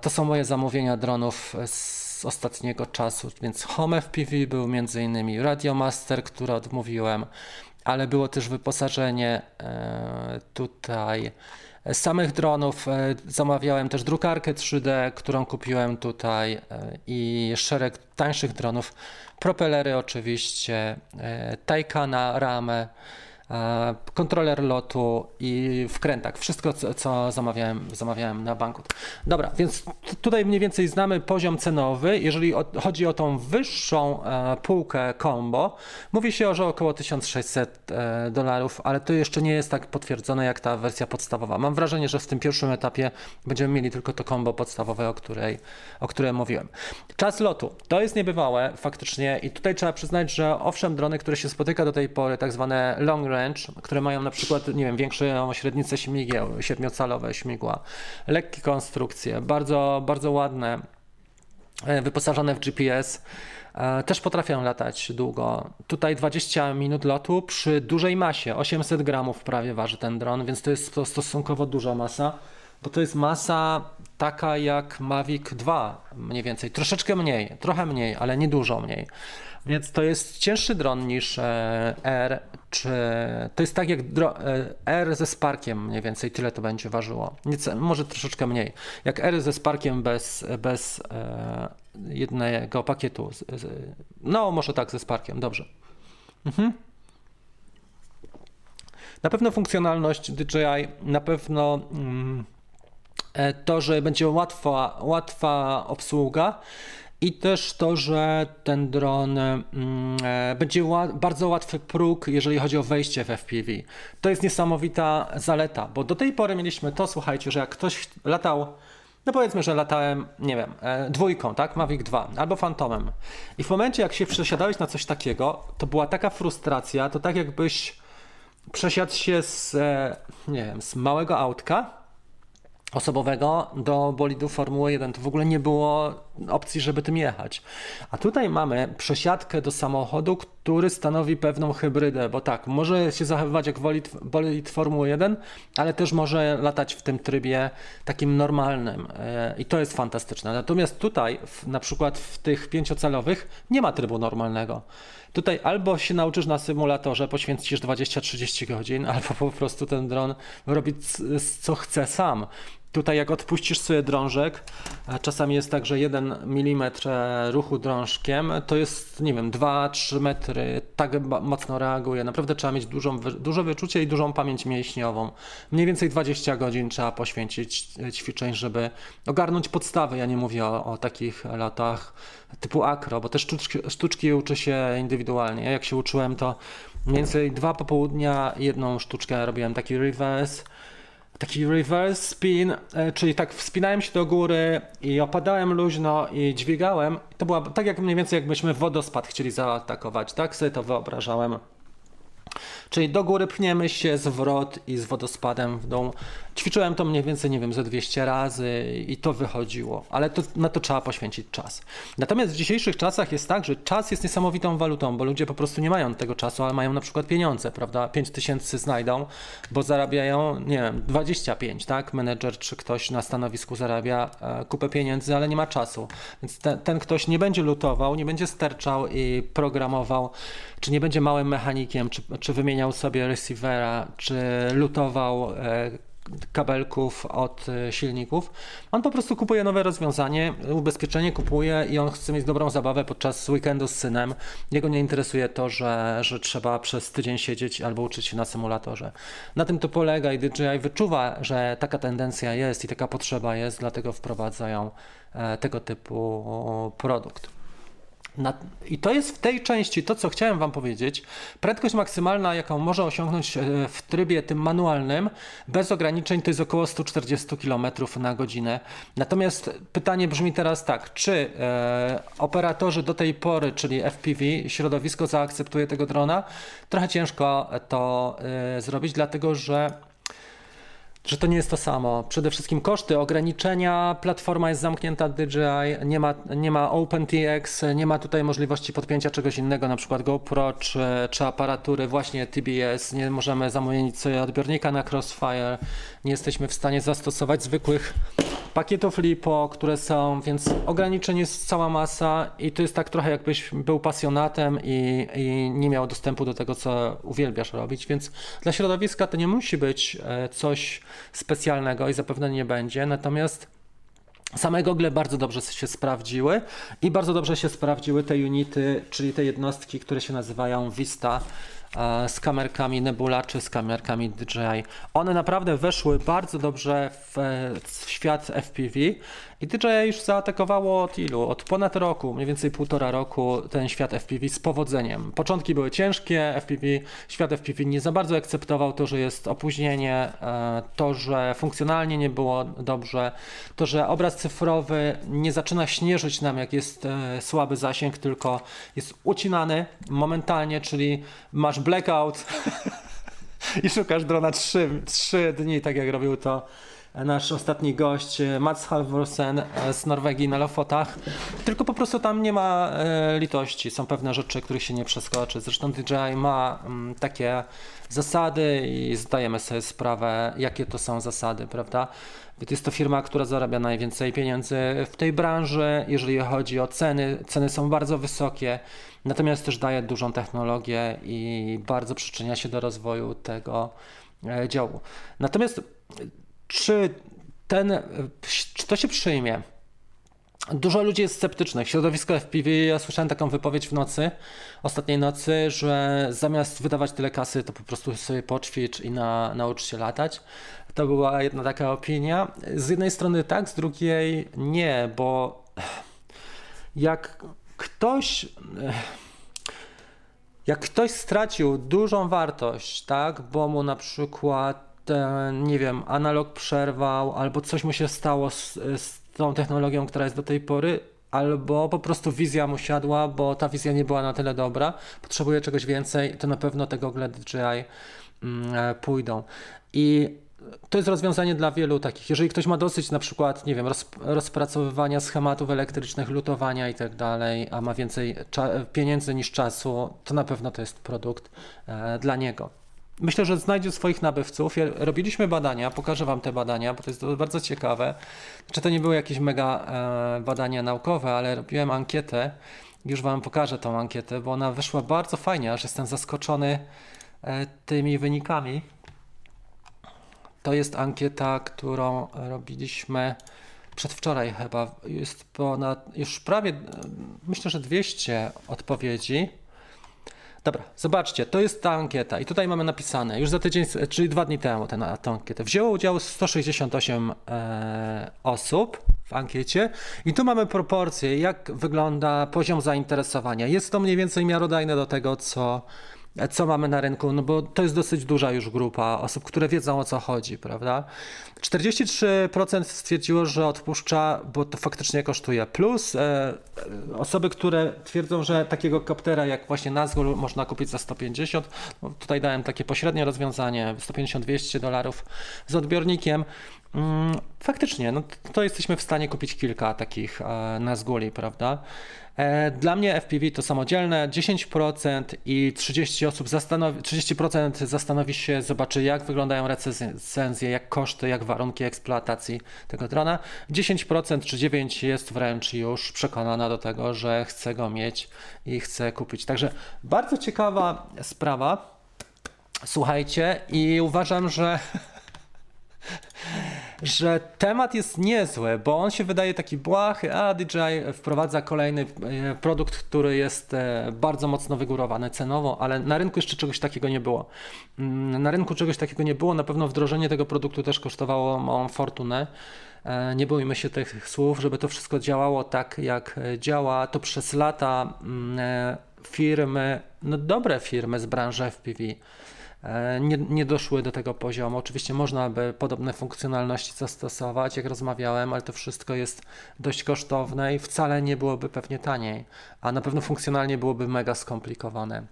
To są moje zamówienia dronów z ostatniego czasu, więc Home FPV był m.in. Radio Master, które odmówiłem, ale było też wyposażenie e, samych dronów. E, zamawiałem też drukarkę 3D, którą kupiłem tutaj e, i szereg tańszych dronów propelery oczywiście, e, tajka na ramę, kontroler lotu i wkrętak. Wszystko, co, co zamawiałem, zamawiałem na banku. Dobra, więc tutaj mniej więcej znamy poziom cenowy. Jeżeli o, chodzi o tą wyższą e, półkę combo, mówi się że około 1600 e, dolarów, ale to jeszcze nie jest tak potwierdzone jak ta wersja podstawowa. Mam wrażenie, że w tym pierwszym etapie będziemy mieli tylko to combo podstawowe, o, której, o którym mówiłem. Czas lotu. To jest niebywałe faktycznie i tutaj trzeba przyznać, że owszem, drony, które się spotyka do tej pory, tak zwane long range, które mają na przykład, nie wiem, większą średnicę śmigieł, siedmiocalowe śmigła, lekkie konstrukcje, bardzo, bardzo ładne, e, wyposażone w GPS, e, też potrafią latać długo. Tutaj 20 minut lotu przy dużej masie, 800 gramów prawie waży ten dron, więc to jest stosunkowo duża masa, bo to jest masa taka jak Mavic 2 mniej więcej, troszeczkę mniej, trochę mniej, ale nie dużo mniej. Więc to jest cięższy dron niż e, R, czy to jest tak jak e, R ze Sparkiem mniej więcej, tyle to będzie ważyło. Może troszeczkę mniej. Jak R ze Sparkiem bez, bez e, jednego pakietu. No, może tak ze Sparkiem, dobrze. Mhm. Na pewno funkcjonalność DJI, na pewno mm, to, że będzie łatwa, łatwa obsługa i też to, że ten dron mm, e, będzie bardzo łatwy próg, jeżeli chodzi o wejście w FPV. To jest niesamowita zaleta, bo do tej pory mieliśmy to, słuchajcie, że jak ktoś latał, no powiedzmy, że latałem, nie wiem, e, dwójką, tak, Mavic 2 albo Phantomem i w momencie, jak się przesiadałeś na coś takiego, to była taka frustracja, to tak jakbyś przesiadł się z, e, nie wiem, z małego autka, osobowego do bolidu Formuły 1. To w ogóle nie było opcji, żeby tym jechać. A tutaj mamy przesiadkę do samochodu, który stanowi pewną hybrydę, bo tak, może się zachowywać jak bolid, bolid Formuły 1, ale też może latać w tym trybie takim normalnym e, i to jest fantastyczne. Natomiast tutaj, na przykład w tych pięciocalowych, nie ma trybu normalnego. Tutaj albo się nauczysz na symulatorze, poświęcisz 20-30 godzin, albo po prostu ten dron robi co chce sam. Tutaj jak odpuścisz sobie drążek, czasami jest tak, że 1 mm ruchu drążkiem to jest, nie wiem, 2-3 metry, tak mocno reaguje. Naprawdę trzeba mieć dużą, duże wyczucie i dużą pamięć mięśniową. Mniej więcej 20 godzin trzeba poświęcić e, ćwiczeń, żeby ogarnąć podstawy. Ja nie mówię o, o takich latach typu akro, bo te sztuczki, sztuczki uczy się indywidualnie. Ja jak się uczyłem, to mniej więcej dwa popołudnia jedną sztuczkę robiłem, taki reverse, taki reverse spin, e, czyli tak wspinałem się do góry i opadałem luźno i dźwigałem. To była tak jak mniej więcej jakbyśmy wodospad chcieli zaatakować, tak sobie to wyobrażałem. Czyli do góry pchniemy się, zwrot i z wodospadem w dół. Ćwiczyłem to mniej więcej, nie wiem, ze 200 razy i to wychodziło, ale to, na to trzeba poświęcić czas. Natomiast w dzisiejszych czasach jest tak, że czas jest niesamowitą walutą, bo ludzie po prostu nie mają tego czasu, ale mają na przykład pieniądze, prawda? 5 tysięcy znajdą, bo zarabiają, nie wiem, 25, tak? Menedżer czy ktoś na stanowisku zarabia e, kupę pieniędzy, ale nie ma czasu. Więc ten, ten ktoś nie będzie lutował, nie będzie sterczał i programował, czy nie będzie małym mechanikiem, czy, czy wymieniał sobie receivera, czy lutował e, kabelków od e, silników. On po prostu kupuje nowe rozwiązanie, ubezpieczenie kupuje i on chce mieć dobrą zabawę podczas weekendu z synem. Jego nie interesuje to, że, że trzeba przez tydzień siedzieć albo uczyć się na symulatorze. Na tym to polega i DJI wyczuwa, że taka tendencja jest i taka potrzeba jest, dlatego wprowadzają e, tego typu produkt. I to jest w tej części to, co chciałem Wam powiedzieć. Prędkość maksymalna, jaką może osiągnąć e, w trybie tym manualnym, bez ograniczeń, to jest około 140 km na godzinę. Natomiast pytanie brzmi teraz tak: czy e, operatorzy do tej pory, czyli FPV, środowisko zaakceptuje tego drona? Trochę ciężko to e, zrobić, dlatego że że to nie jest to samo. Przede wszystkim koszty, ograniczenia, platforma jest zamknięta DJI, nie ma, nie ma OpenTX, nie ma tutaj możliwości podpięcia czegoś innego, na przykład GoPro czy, czy aparatury. Właśnie TBS, nie możemy zamienić sobie odbiornika na Crossfire, nie jesteśmy w stanie zastosować zwykłych pakietów LiPo, które są, więc ograniczeń jest cała masa i to jest tak trochę jakbyś był pasjonatem i, i nie miał dostępu do tego, co uwielbiasz robić, więc dla środowiska to nie musi być e, coś specjalnego i zapewne nie będzie, natomiast Same gogle bardzo dobrze się sprawdziły i bardzo dobrze się sprawdziły te unity, czyli te jednostki, które się nazywają Vista e, z kamerkami Nebula czy z kamerkami DJI. One naprawdę weszły bardzo dobrze w, w świat FPV i DJI już zaatakowało od ilu? Od ponad roku, mniej więcej półtora roku ten świat FPV z powodzeniem. Początki były ciężkie, FPV, świat FPV nie za bardzo akceptował to, że jest opóźnienie, e, to, że funkcjonalnie nie było dobrze, to, że obraz cyfrowy nie zaczyna śnieżyć nam, jak jest e, słaby zasięg, tylko jest ucinany momentalnie, czyli masz blackout i szukasz drona 3, 3 dni, tak jak robił to nasz ostatni gość e, Mats Halvorsen e, z Norwegii na Lofotach. Tylko po prostu tam nie ma e, litości. Są pewne rzeczy, których się nie przeskoczy. Zresztą DJI ma mm, takie zasady i zdajemy sobie sprawę, jakie to są zasady, prawda? Jest to firma, która zarabia najwięcej pieniędzy w tej branży, jeżeli chodzi o ceny. Ceny są bardzo wysokie, natomiast też daje dużą technologię i bardzo przyczynia się do rozwoju tego działu. Natomiast czy ten, czy to się przyjmie? Dużo ludzi jest sceptycznych. Środowisko FPV, ja słyszałem taką wypowiedź w nocy, ostatniej nocy, że zamiast wydawać tyle kasy, to po prostu sobie poćwicz i na, naucz się latać. To była jedna taka opinia. Z jednej strony tak, z drugiej nie, bo jak ktoś jak ktoś stracił dużą wartość, tak, bo mu na przykład ten, nie wiem, analog przerwał, albo coś mu się stało z, z tą technologią, która jest do tej pory, albo po prostu wizja mu siadła, bo ta wizja nie była na tyle dobra, potrzebuje czegoś więcej, to na pewno tego Google DJI mm, e, pójdą. I to jest rozwiązanie dla wielu takich. Jeżeli ktoś ma dosyć na przykład, nie wiem, rozpracowywania schematów elektrycznych, lutowania i tak dalej, a ma więcej pieniędzy niż czasu, to na pewno to jest produkt e, dla niego. Myślę, że znajdzie swoich nabywców. Robiliśmy badania, pokażę Wam te badania, bo to jest bardzo ciekawe. Czy to nie były jakieś mega e, badania naukowe, ale robiłem ankietę. Już Wam pokażę tą ankietę, bo ona wyszła bardzo fajnie, aż jestem zaskoczony e, tymi wynikami. To jest ankieta, którą robiliśmy przedwczoraj chyba. Jest ponad, już prawie, myślę, że 200 odpowiedzi. Dobra, zobaczcie, to jest ta ankieta i tutaj mamy napisane, już za tydzień, czyli dwa dni temu tę ankietę, wzięło udział 168 e, osób w ankiecie i tu mamy proporcje, jak wygląda poziom zainteresowania. Jest to mniej więcej miarodajne do tego, co co mamy na rynku, no bo to jest dosyć duża już grupa osób, które wiedzą o co chodzi, prawda? 43% stwierdziło, że odpuszcza, bo to faktycznie kosztuje. Plus e, osoby, które twierdzą, że takiego koptera jak właśnie Nazgul można kupić za 150, no tutaj dałem takie pośrednie rozwiązanie, 150-200 dolarów z odbiornikiem. Mm, faktycznie, no to jesteśmy w stanie kupić kilka takich e, Nazguli, prawda? E, dla mnie FPV to samodzielne 10% i 30 osób zastanowi, 30% zastanowi się, zobaczy jak wyglądają recenzje, jak koszty, jak warunki eksploatacji tego drona. 10% czy 9% jest wręcz już przekonana do tego, że chce go mieć i chce kupić. Także bardzo ciekawa sprawa. Słuchajcie, i uważam, że że temat jest niezły, bo on się wydaje taki błahy, a DJI wprowadza kolejny e, produkt, który jest e, bardzo mocno wygórowany cenowo, ale na rynku jeszcze czegoś takiego nie było. Mm, na rynku czegoś takiego nie było, na pewno wdrożenie tego produktu też kosztowało małą fortunę. E, nie bójmy się tych słów, żeby to wszystko działało tak, jak działa. To przez lata mm, firmy, no dobre firmy z branży FPV, nie, nie doszły do tego poziomu. Oczywiście można by podobne funkcjonalności zastosować, jak rozmawiałem, ale to wszystko jest dość kosztowne i wcale nie byłoby pewnie taniej, a na pewno funkcjonalnie byłoby mega skomplikowane.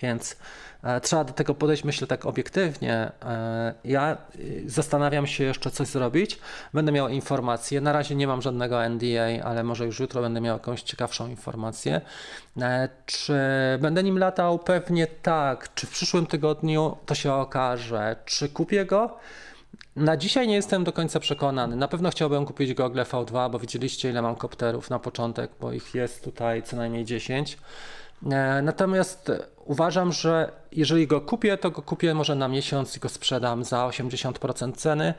Więc e, trzeba do tego podejść, myślę, tak obiektywnie. E, ja y, zastanawiam się jeszcze coś zrobić. Będę miał informacje. Na razie nie mam żadnego NDA, ale może już jutro będę miał jakąś ciekawszą informację. E, czy będę nim latał? Pewnie tak. Czy w przyszłym tygodniu to się okaże? Czy kupię go? Na dzisiaj nie jestem do końca przekonany. Na pewno chciałbym kupić Google V2, bo widzieliście ile mam kopterów na początek, bo ich jest tutaj co najmniej 10. E, natomiast uważam, że jeżeli go kupię, to go kupię może na miesiąc i go sprzedam za 80% ceny.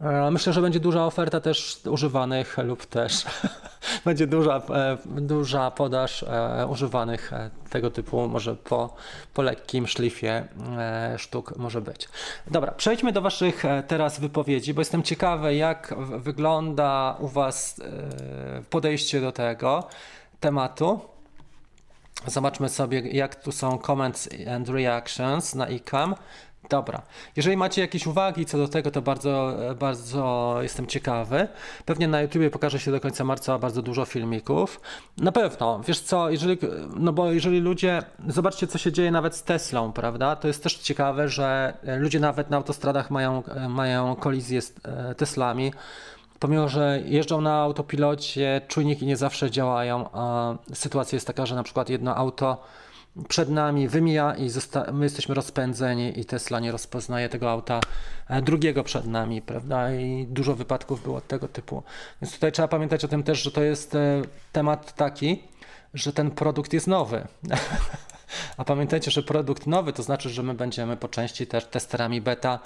E, myślę, że będzie duża oferta też używanych lub też będzie duża, e, duża podaż używanych tego typu, może po, po lekkim szlifie sztuk może być. Dobra, przejdźmy do Waszych teraz wypowiedzi, bo jestem ciekawy, jak wygląda u Was podejście do tego tematu. Zobaczmy sobie, jak tu są comments and reactions na ICAM. Dobra. Jeżeli macie jakieś uwagi co do tego, to bardzo, bardzo jestem ciekawy. Pewnie na YouTubie pokaże się do końca marca bardzo dużo filmików. Na pewno, wiesz co, jeżeli, no bo jeżeli ludzie, zobaczcie co się dzieje nawet z Teslą, prawda? To jest też ciekawe, że ludzie nawet na autostradach mają, mają kolizje z e, Teslami pomimo, że jeżdżą na autopilocie, czujniki nie zawsze działają, sytuacja jest taka, że na przykład jedno auto przed nami wymija i my jesteśmy rozpędzeni i Tesla nie rozpoznaje tego auta e, drugiego przed nami, prawda? I dużo wypadków było tego typu. Więc tutaj trzeba pamiętać o tym też, że to jest e, temat taki, że ten produkt jest nowy. A pamiętajcie, że produkt nowy to znaczy, że my będziemy po części też testerami beta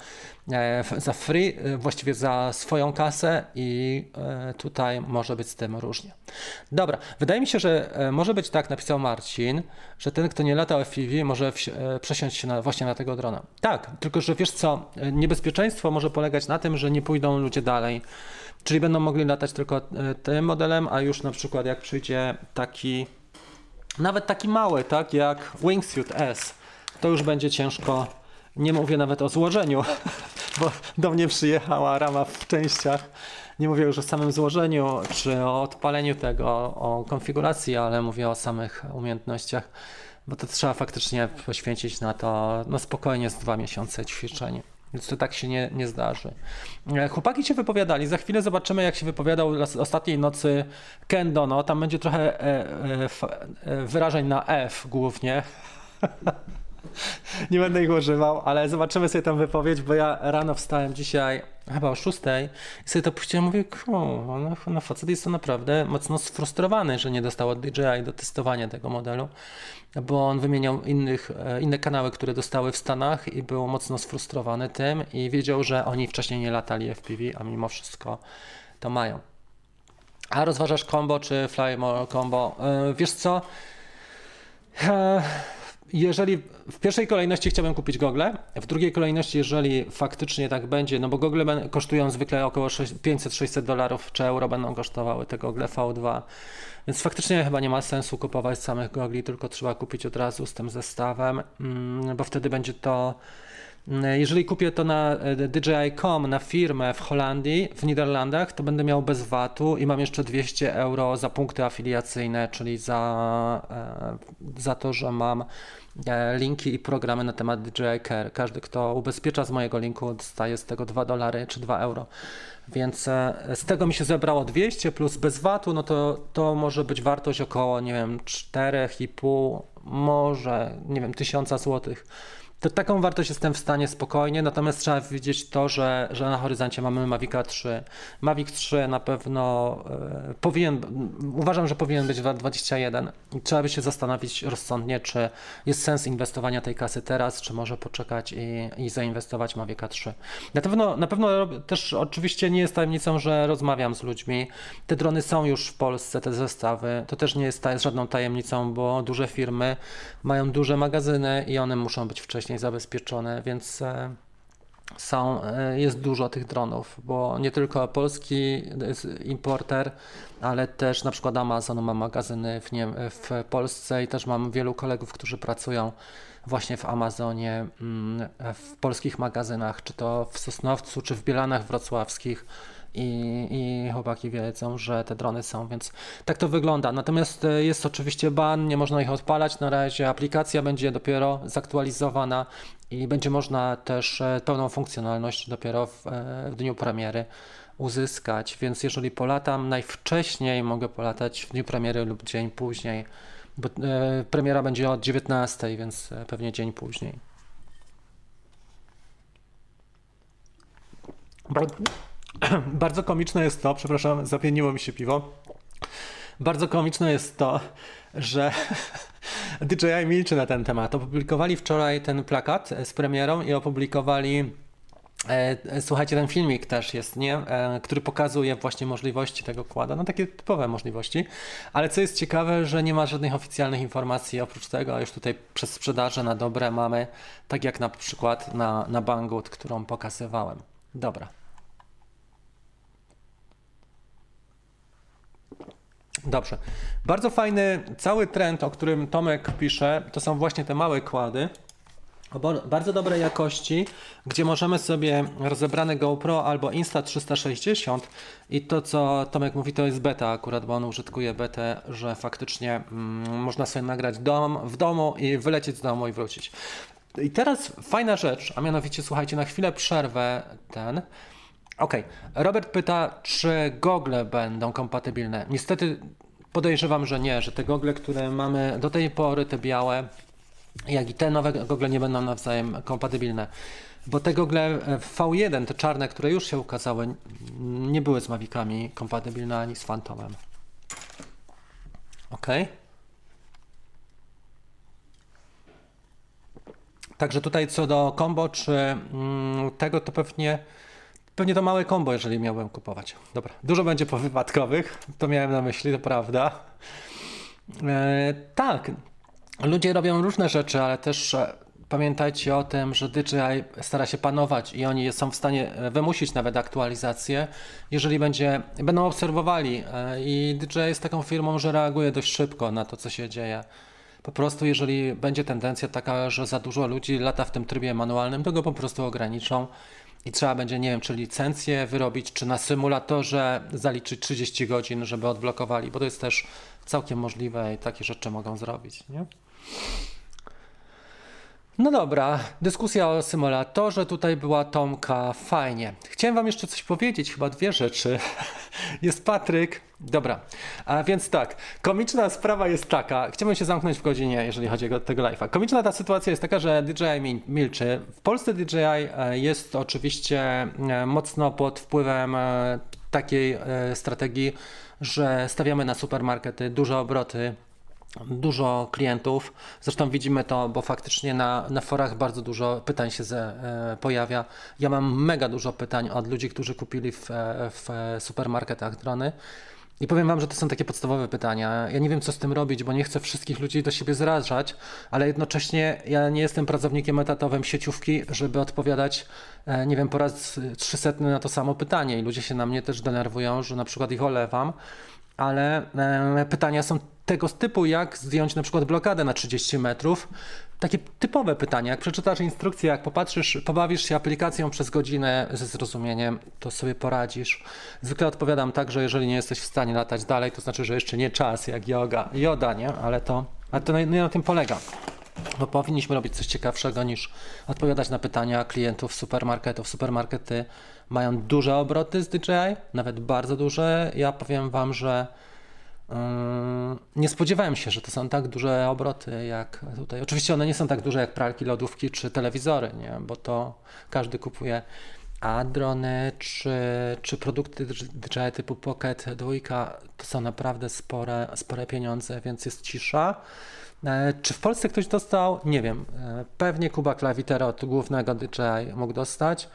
e, za free, e, właściwie za swoją kasę i e, tutaj może być z tym różnie. Dobra, wydaje mi się, że może być tak, napisał Marcin, że ten, kto nie lata FPV, może przesiąść się na, właśnie na tego drona. Tak, tylko że wiesz co, niebezpieczeństwo może polegać na tym, że nie pójdą ludzie dalej. Czyli będą mogli latać tylko tym modelem, a już na przykład jak przyjdzie taki nawet taki mały, tak jak Wingsuit S, to już będzie ciężko. Nie mówię nawet o złożeniu, bo do mnie przyjechała rama w częściach. Nie mówię już o samym złożeniu czy o odpaleniu tego, o konfiguracji, ale mówię o samych umiejętnościach, bo to trzeba faktycznie poświęcić na to no spokojnie z dwa miesiące ćwiczeń. Więc to tak się nie, nie zdarzy. E, chłopaki się wypowiadali. Za chwilę zobaczymy, jak się wypowiadał ostatniej nocy Kendo. No, tam będzie trochę e, e, wyrażeń na F głównie. nie będę ich używał, ale zobaczymy sobie tam wypowiedź, bo ja rano wstałem dzisiaj chyba o 6 i sobie to puściłem, mówię, no, no facet jest to naprawdę mocno sfrustrowany, że nie dostał od DJI do testowania tego modelu, bo on wymieniał innych, e, inne kanały, które dostały w Stanach i był mocno sfrustrowany tym i wiedział, że oni wcześniej nie latali FPV, a mimo wszystko to mają. A rozważasz combo czy fly combo? E, wiesz co? Jeżeli w pierwszej kolejności chciałbym kupić gogle, w drugiej kolejności, jeżeli faktycznie tak będzie, no bo gogle kosztują zwykle około 500-600 dolarów czy euro będą kosztowały te gogle V2, więc faktycznie chyba nie ma sensu kupować samych gogli, tylko trzeba kupić od razu z tym zestawem, mm, bo wtedy będzie to jeżeli kupię to na e, DJI.com, na firmę w Holandii, w Niderlandach, to będę miał bez VAT-u i mam jeszcze 200 euro za punkty afiliacyjne, czyli za, e, za to, że mam E, linki i programy na temat DJI Care. Każdy, kto ubezpiecza z mojego linku, dostaje z tego 2 dolary czy 2 euro. Więc e, z tego mi się zebrało 200 plus bez VAT-u, no to, to może być wartość około, nie wiem, 4,5, może, nie wiem, 1000 złotych to taką wartość jestem w stanie spokojnie, natomiast trzeba widzieć to, że, że na horyzoncie mamy Mavica 3. Mavic 3 na pewno e, powinien, uważam, że powinien być w 21. Trzeba by się zastanowić rozsądnie, czy jest sens inwestowania tej kasy teraz, czy może poczekać i, i zainwestować Mavica 3. Na pewno, na pewno też oczywiście nie jest tajemnicą, że rozmawiam z ludźmi. Te drony są już w Polsce, te zestawy. To też nie jest żadną tajemnicą, bo duże firmy mają duże magazyny i one muszą być wcześniej zabezpieczone, więc e, są, e, jest dużo tych dronów, bo nie tylko polski importer, ale też na przykład Amazon ma magazyny w, nie, w Polsce i też mam wielu kolegów, którzy pracują właśnie w Amazonie, mm, w polskich magazynach, czy to w Sosnowcu, czy w Bielanach Wrocławskich i, i chłopaki wiedzą, że te drony są, więc tak to wygląda. Natomiast e, jest oczywiście ban, nie można ich odpalać na razie. Aplikacja będzie dopiero zaktualizowana i będzie można też e, pełną funkcjonalność dopiero w, e, w dniu premiery uzyskać. Więc jeżeli polatam najwcześniej, mogę polatać w dniu premiery lub dzień później, bo premiera będzie od 19, więc pewnie dzień później. komiczne jest to, przepraszam, zapieniło mi się piwo. Bardzo komiczne jest to, że DJI milczy na ten temat. Opublikowali wczoraj ten plakat z premierą i opublikowali e, Słuchajcie, ten filmik też jest, nie? E, który pokazuje właśnie możliwości tego kłada, no takie typowe możliwości, ale co jest ciekawe, że nie ma żadnych oficjalnych informacji oprócz tego, już tutaj przez sprzedaże na dobre mamy, tak jak na przykład na, na Banggood, którą pokazywałem. Dobra, Dobrze. Bardzo fajny cały trend, o którym Tomek pisze, to są właśnie te małe kłady bardzo dobrej jakości, gdzie możemy sobie rozebrane GoPro albo Insta360 i to co Tomek mówi to jest beta akurat, bo on użytkuje betę, że faktycznie mm, można sobie nagrać dom, w domu i wylecieć z domu i wrócić. I teraz fajna rzecz, a mianowicie słuchajcie, na chwilę przerwę ten. Okej, okay. Robert pyta, czy gogle będą kompatybilne. Niestety podejrzewam, że nie, że te gogle, które mamy do tej pory, te białe, jak i te nowe gogle nie będą nawzajem kompatybilne. Bo te gogle V1, te czarne, które już się ukazały, nie były z Mavicami kompatybilne ani z Phantomem. Ok. Także tutaj co do combo czy mm, tego, to pewnie Pewnie to małe kombo, jeżeli miałbym kupować. Dobra, dużo będzie powypadkowych, to miałem na myśli, to prawda. E, tak, ludzie robią różne rzeczy, ale też e, pamiętajcie o tym, że DJI stara się panować i oni są w stanie e, wymusić nawet aktualizację, jeżeli będzie, będą obserwowali. E, I DJI jest taką firmą, że reaguje dość szybko na to, co się dzieje. Po prostu, jeżeli będzie tendencja taka, że za dużo ludzi lata w tym trybie manualnym, to go po prostu ograniczą i trzeba będzie, nie wiem, czy licencję wyrobić, czy na symulatorze zaliczyć 30 godzin, żeby odblokowali, bo to jest też całkiem możliwe i takie rzeczy mogą zrobić. Nie? No dobra, dyskusja o symulatorze tutaj była Tomka, fajnie. Chciałem wam jeszcze coś powiedzieć, chyba dwie rzeczy. Jest Patryk. Dobra, a więc tak, komiczna sprawa jest taka, chciałbym się zamknąć w godzinie, jeżeli chodzi o tego live'a. Komiczna ta sytuacja jest taka, że DJI milczy. W Polsce DJI e, jest oczywiście e, mocno pod wpływem e, takiej strategii, że stawiamy na supermarkety duże obroty, dużo klientów. Zresztą widzimy to, bo faktycznie na, na forach bardzo dużo pytań się ze, e, pojawia. Ja mam mega dużo pytań od ludzi, którzy kupili w, w supermarketach drony. I powiem Wam, że to są takie podstawowe pytania. Ja nie wiem, co z tym robić, bo nie chcę wszystkich ludzi do siebie zrażać, ale jednocześnie ja nie jestem pracownikiem etatowym sieciówki, żeby odpowiadać, e, nie wiem, po raz trzysetny na to samo pytanie. I ludzie się na mnie też denerwują, że na przykład ich olewam ale e, pytania są tego typu, jak zdjąć na przykład blokadę na 30 metrów. Takie typowe pytania, jak przeczytasz instrukcję, jak popatrzysz, pobawisz się aplikacją przez godzinę ze zrozumieniem, to sobie poradzisz. Zwykle odpowiadam tak, że jeżeli nie jesteś w stanie latać dalej, to znaczy, że jeszcze nie czas, jak yoga, joda, nie? Ale to, ale to nie na tym polega. Bo powinniśmy robić coś ciekawszego niż odpowiadać na pytania klientów supermarketów. Supermarkety mają duże obroty z DJI, nawet bardzo duże. Ja powiem Wam, że Nie spodziewałem się, że to są tak duże obroty jak tutaj. Oczywiście one nie są tak duże jak pralki, lodówki czy telewizory, nie? bo to każdy kupuje. A drony czy, czy produkty DJI typu Pocket 2 to są naprawdę spore, spore pieniądze, więc jest cisza. E, czy w Polsce ktoś dostał? Nie wiem. E, pewnie Kuba Klawitera od głównego DJI mógł dostać.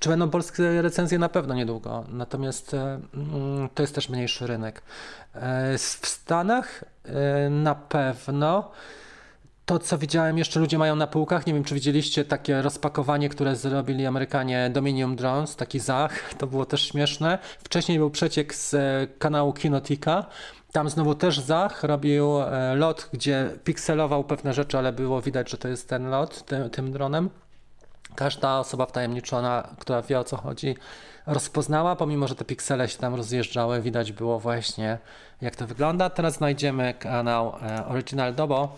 Czy będą polskie recenzje? Na pewno niedługo. Natomiast e, mm, to jest też mniejszy rynek. W Stanach na pewno. To, co widziałem, jeszcze ludzie mają na półkach. Nie wiem, czy widzieliście takie rozpakowanie, które zrobili Amerykanie Dominion Drones, taki zach. To było też śmieszne. Wcześniej był przeciek z kanału Kinotika tam znowu też Zach robił e, lot, gdzie pikselował pewne rzeczy, ale było widać, że to jest ten lot tym dronem. Każda osoba wtajemniczona, która wie o co chodzi, rozpoznała, pomimo że te piksele się tam rozjeżdżały, widać było właśnie jak to wygląda. Teraz znajdziemy kanał e, Original Dobo.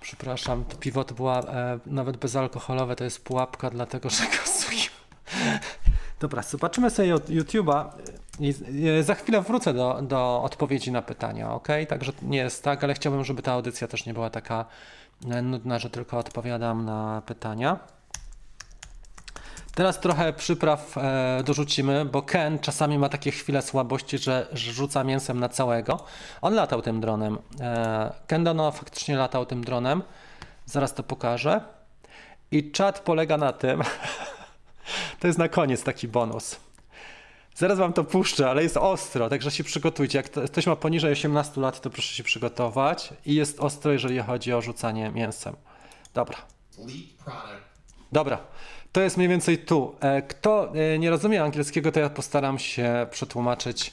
Przepraszam, to piwo to była e, nawet bezalkoholowe, to jest pułapka, dlatego że gasuję. Dobra, zobaczymy sobie YouTube'a. I za chwilę wrócę do, do odpowiedzi na pytania, ok? Także nie jest tak, ale chciałbym, żeby ta audycja też nie była taka nudna, że tylko odpowiadam na pytania. Teraz trochę przypraw e, dorzucimy, bo Ken czasami ma takie chwile słabości, że, rzuca mięsem na całego. On latał tym dronem. E, Ken Dono faktycznie latał tym dronem. Zaraz to pokażę. I czat polega na tym, to jest na koniec taki bonus Zaraz wam to puszczę, ale jest ostro, także się przygotujcie. Jak ktoś ma poniżej 18 lat, to proszę się przygotować. I jest ostro, jeżeli chodzi o rzucanie mięsem. Dobra. Dobra. To jest mniej więcej tu. E, kto e, nie rozumie angielskiego, to ja postaram się przetłumaczyć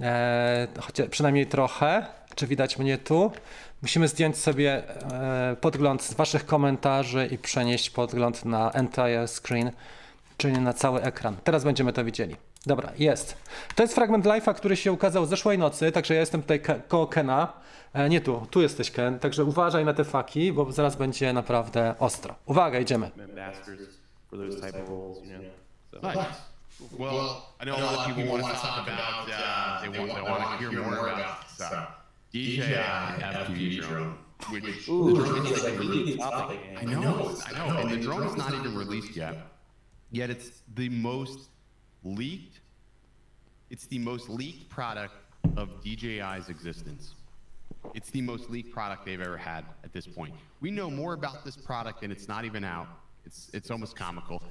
e, chociaż przynajmniej trochę. Czy widać mnie tu? Musimy zdjąć sobie podgląd z Waszych komentarzy i przenieść podgląd na entire screen, czyli na cały ekran. Teraz będziemy to widzieli. Dobra, jest. To jest fragment live'a, który się ukazał zeszłej nocy, także ja jestem tutaj koło Kena. E, nie tu, tu jesteś Ken, także uważaj na te faki, bo zaraz będzie naprawdę ostro. Uwaga, idziemy. Well, I know a lot of people want to talk about, uh, they want, they want to hear more about uh, DJI FPV drone, which Ooh, the drone is like a really topic. I know, I know, and the drone is not even released yet. Yet it's the most leaked. It's the most leaked product of DJI's existence. It's the most leaked product they've ever had at this point. We know more about this product and it's not even out. It's, it's almost comical.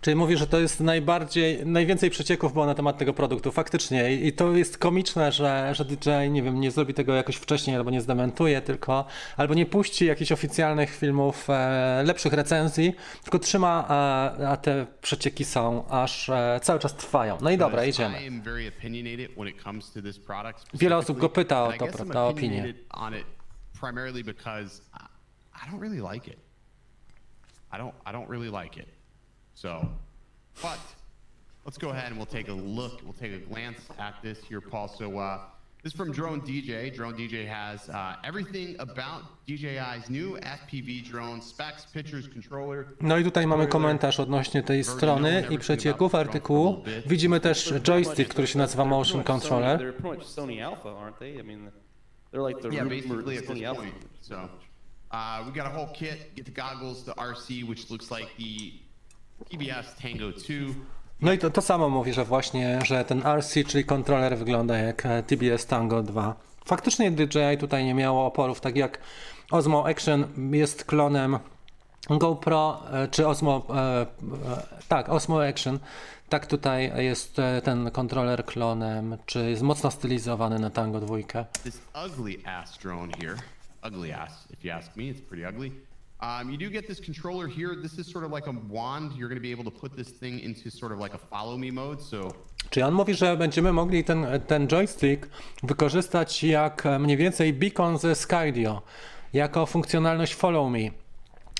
Czyli mówi, że to jest najbardziej, najwięcej przecieków było na temat tego produktu, faktycznie. I to jest komiczne, że, że DJI, nie wiem, nie zrobi tego jakoś wcześniej, albo nie zdementuje, tylko, albo nie puści jakichś oficjalnych filmów, e, lepszych recenzji, tylko trzyma, a, a, te przecieki są, aż e, cały czas trwają. No i dobra, idziemy. Wiele osób go pyta o to, prawda, o opinię. Primarily because I don't really like it. I don't I don't really like it. So, but let's go ahead and we'll take a look. We'll take a glance at this here, Paul. So uh, this is from Drone DJ. Drone DJ has uh, everything about DJI's new FPV drone specs, pictures, controller. No i tutaj mamy komentarz odnośnie tej strony i przecieków artykułu. Widzimy też joystick, który się nazywa Motion Controller. They're like the yeah, basically Sony Alpha. So Uh, we got a whole kit. Get the goggles, the RC, which looks like the PBS Tango 2. No i to, to samo mówi, że właśnie, że ten RC, czyli kontroler wygląda jak e, TBS Tango 2. Faktycznie DJI tutaj nie miało oporów, tak jak Osmo Action jest klonem GoPro, e, czy Osmo, e, tak, Osmo Action, tak tutaj jest ten kontroler klonem, czy jest mocno stylizowany na Tango 2. This ugly ass drone here ugly ass, if you ask me. It's pretty ugly. Um, you do get this controller here. This is sort of like a wand. You're going to be able to put this thing into sort of like a follow me mode. So on mówi, że będziemy mogli ten, ten joystick wykorzystać jak e, mniej więcej beacon ze Skydio, jako funkcjonalność follow me.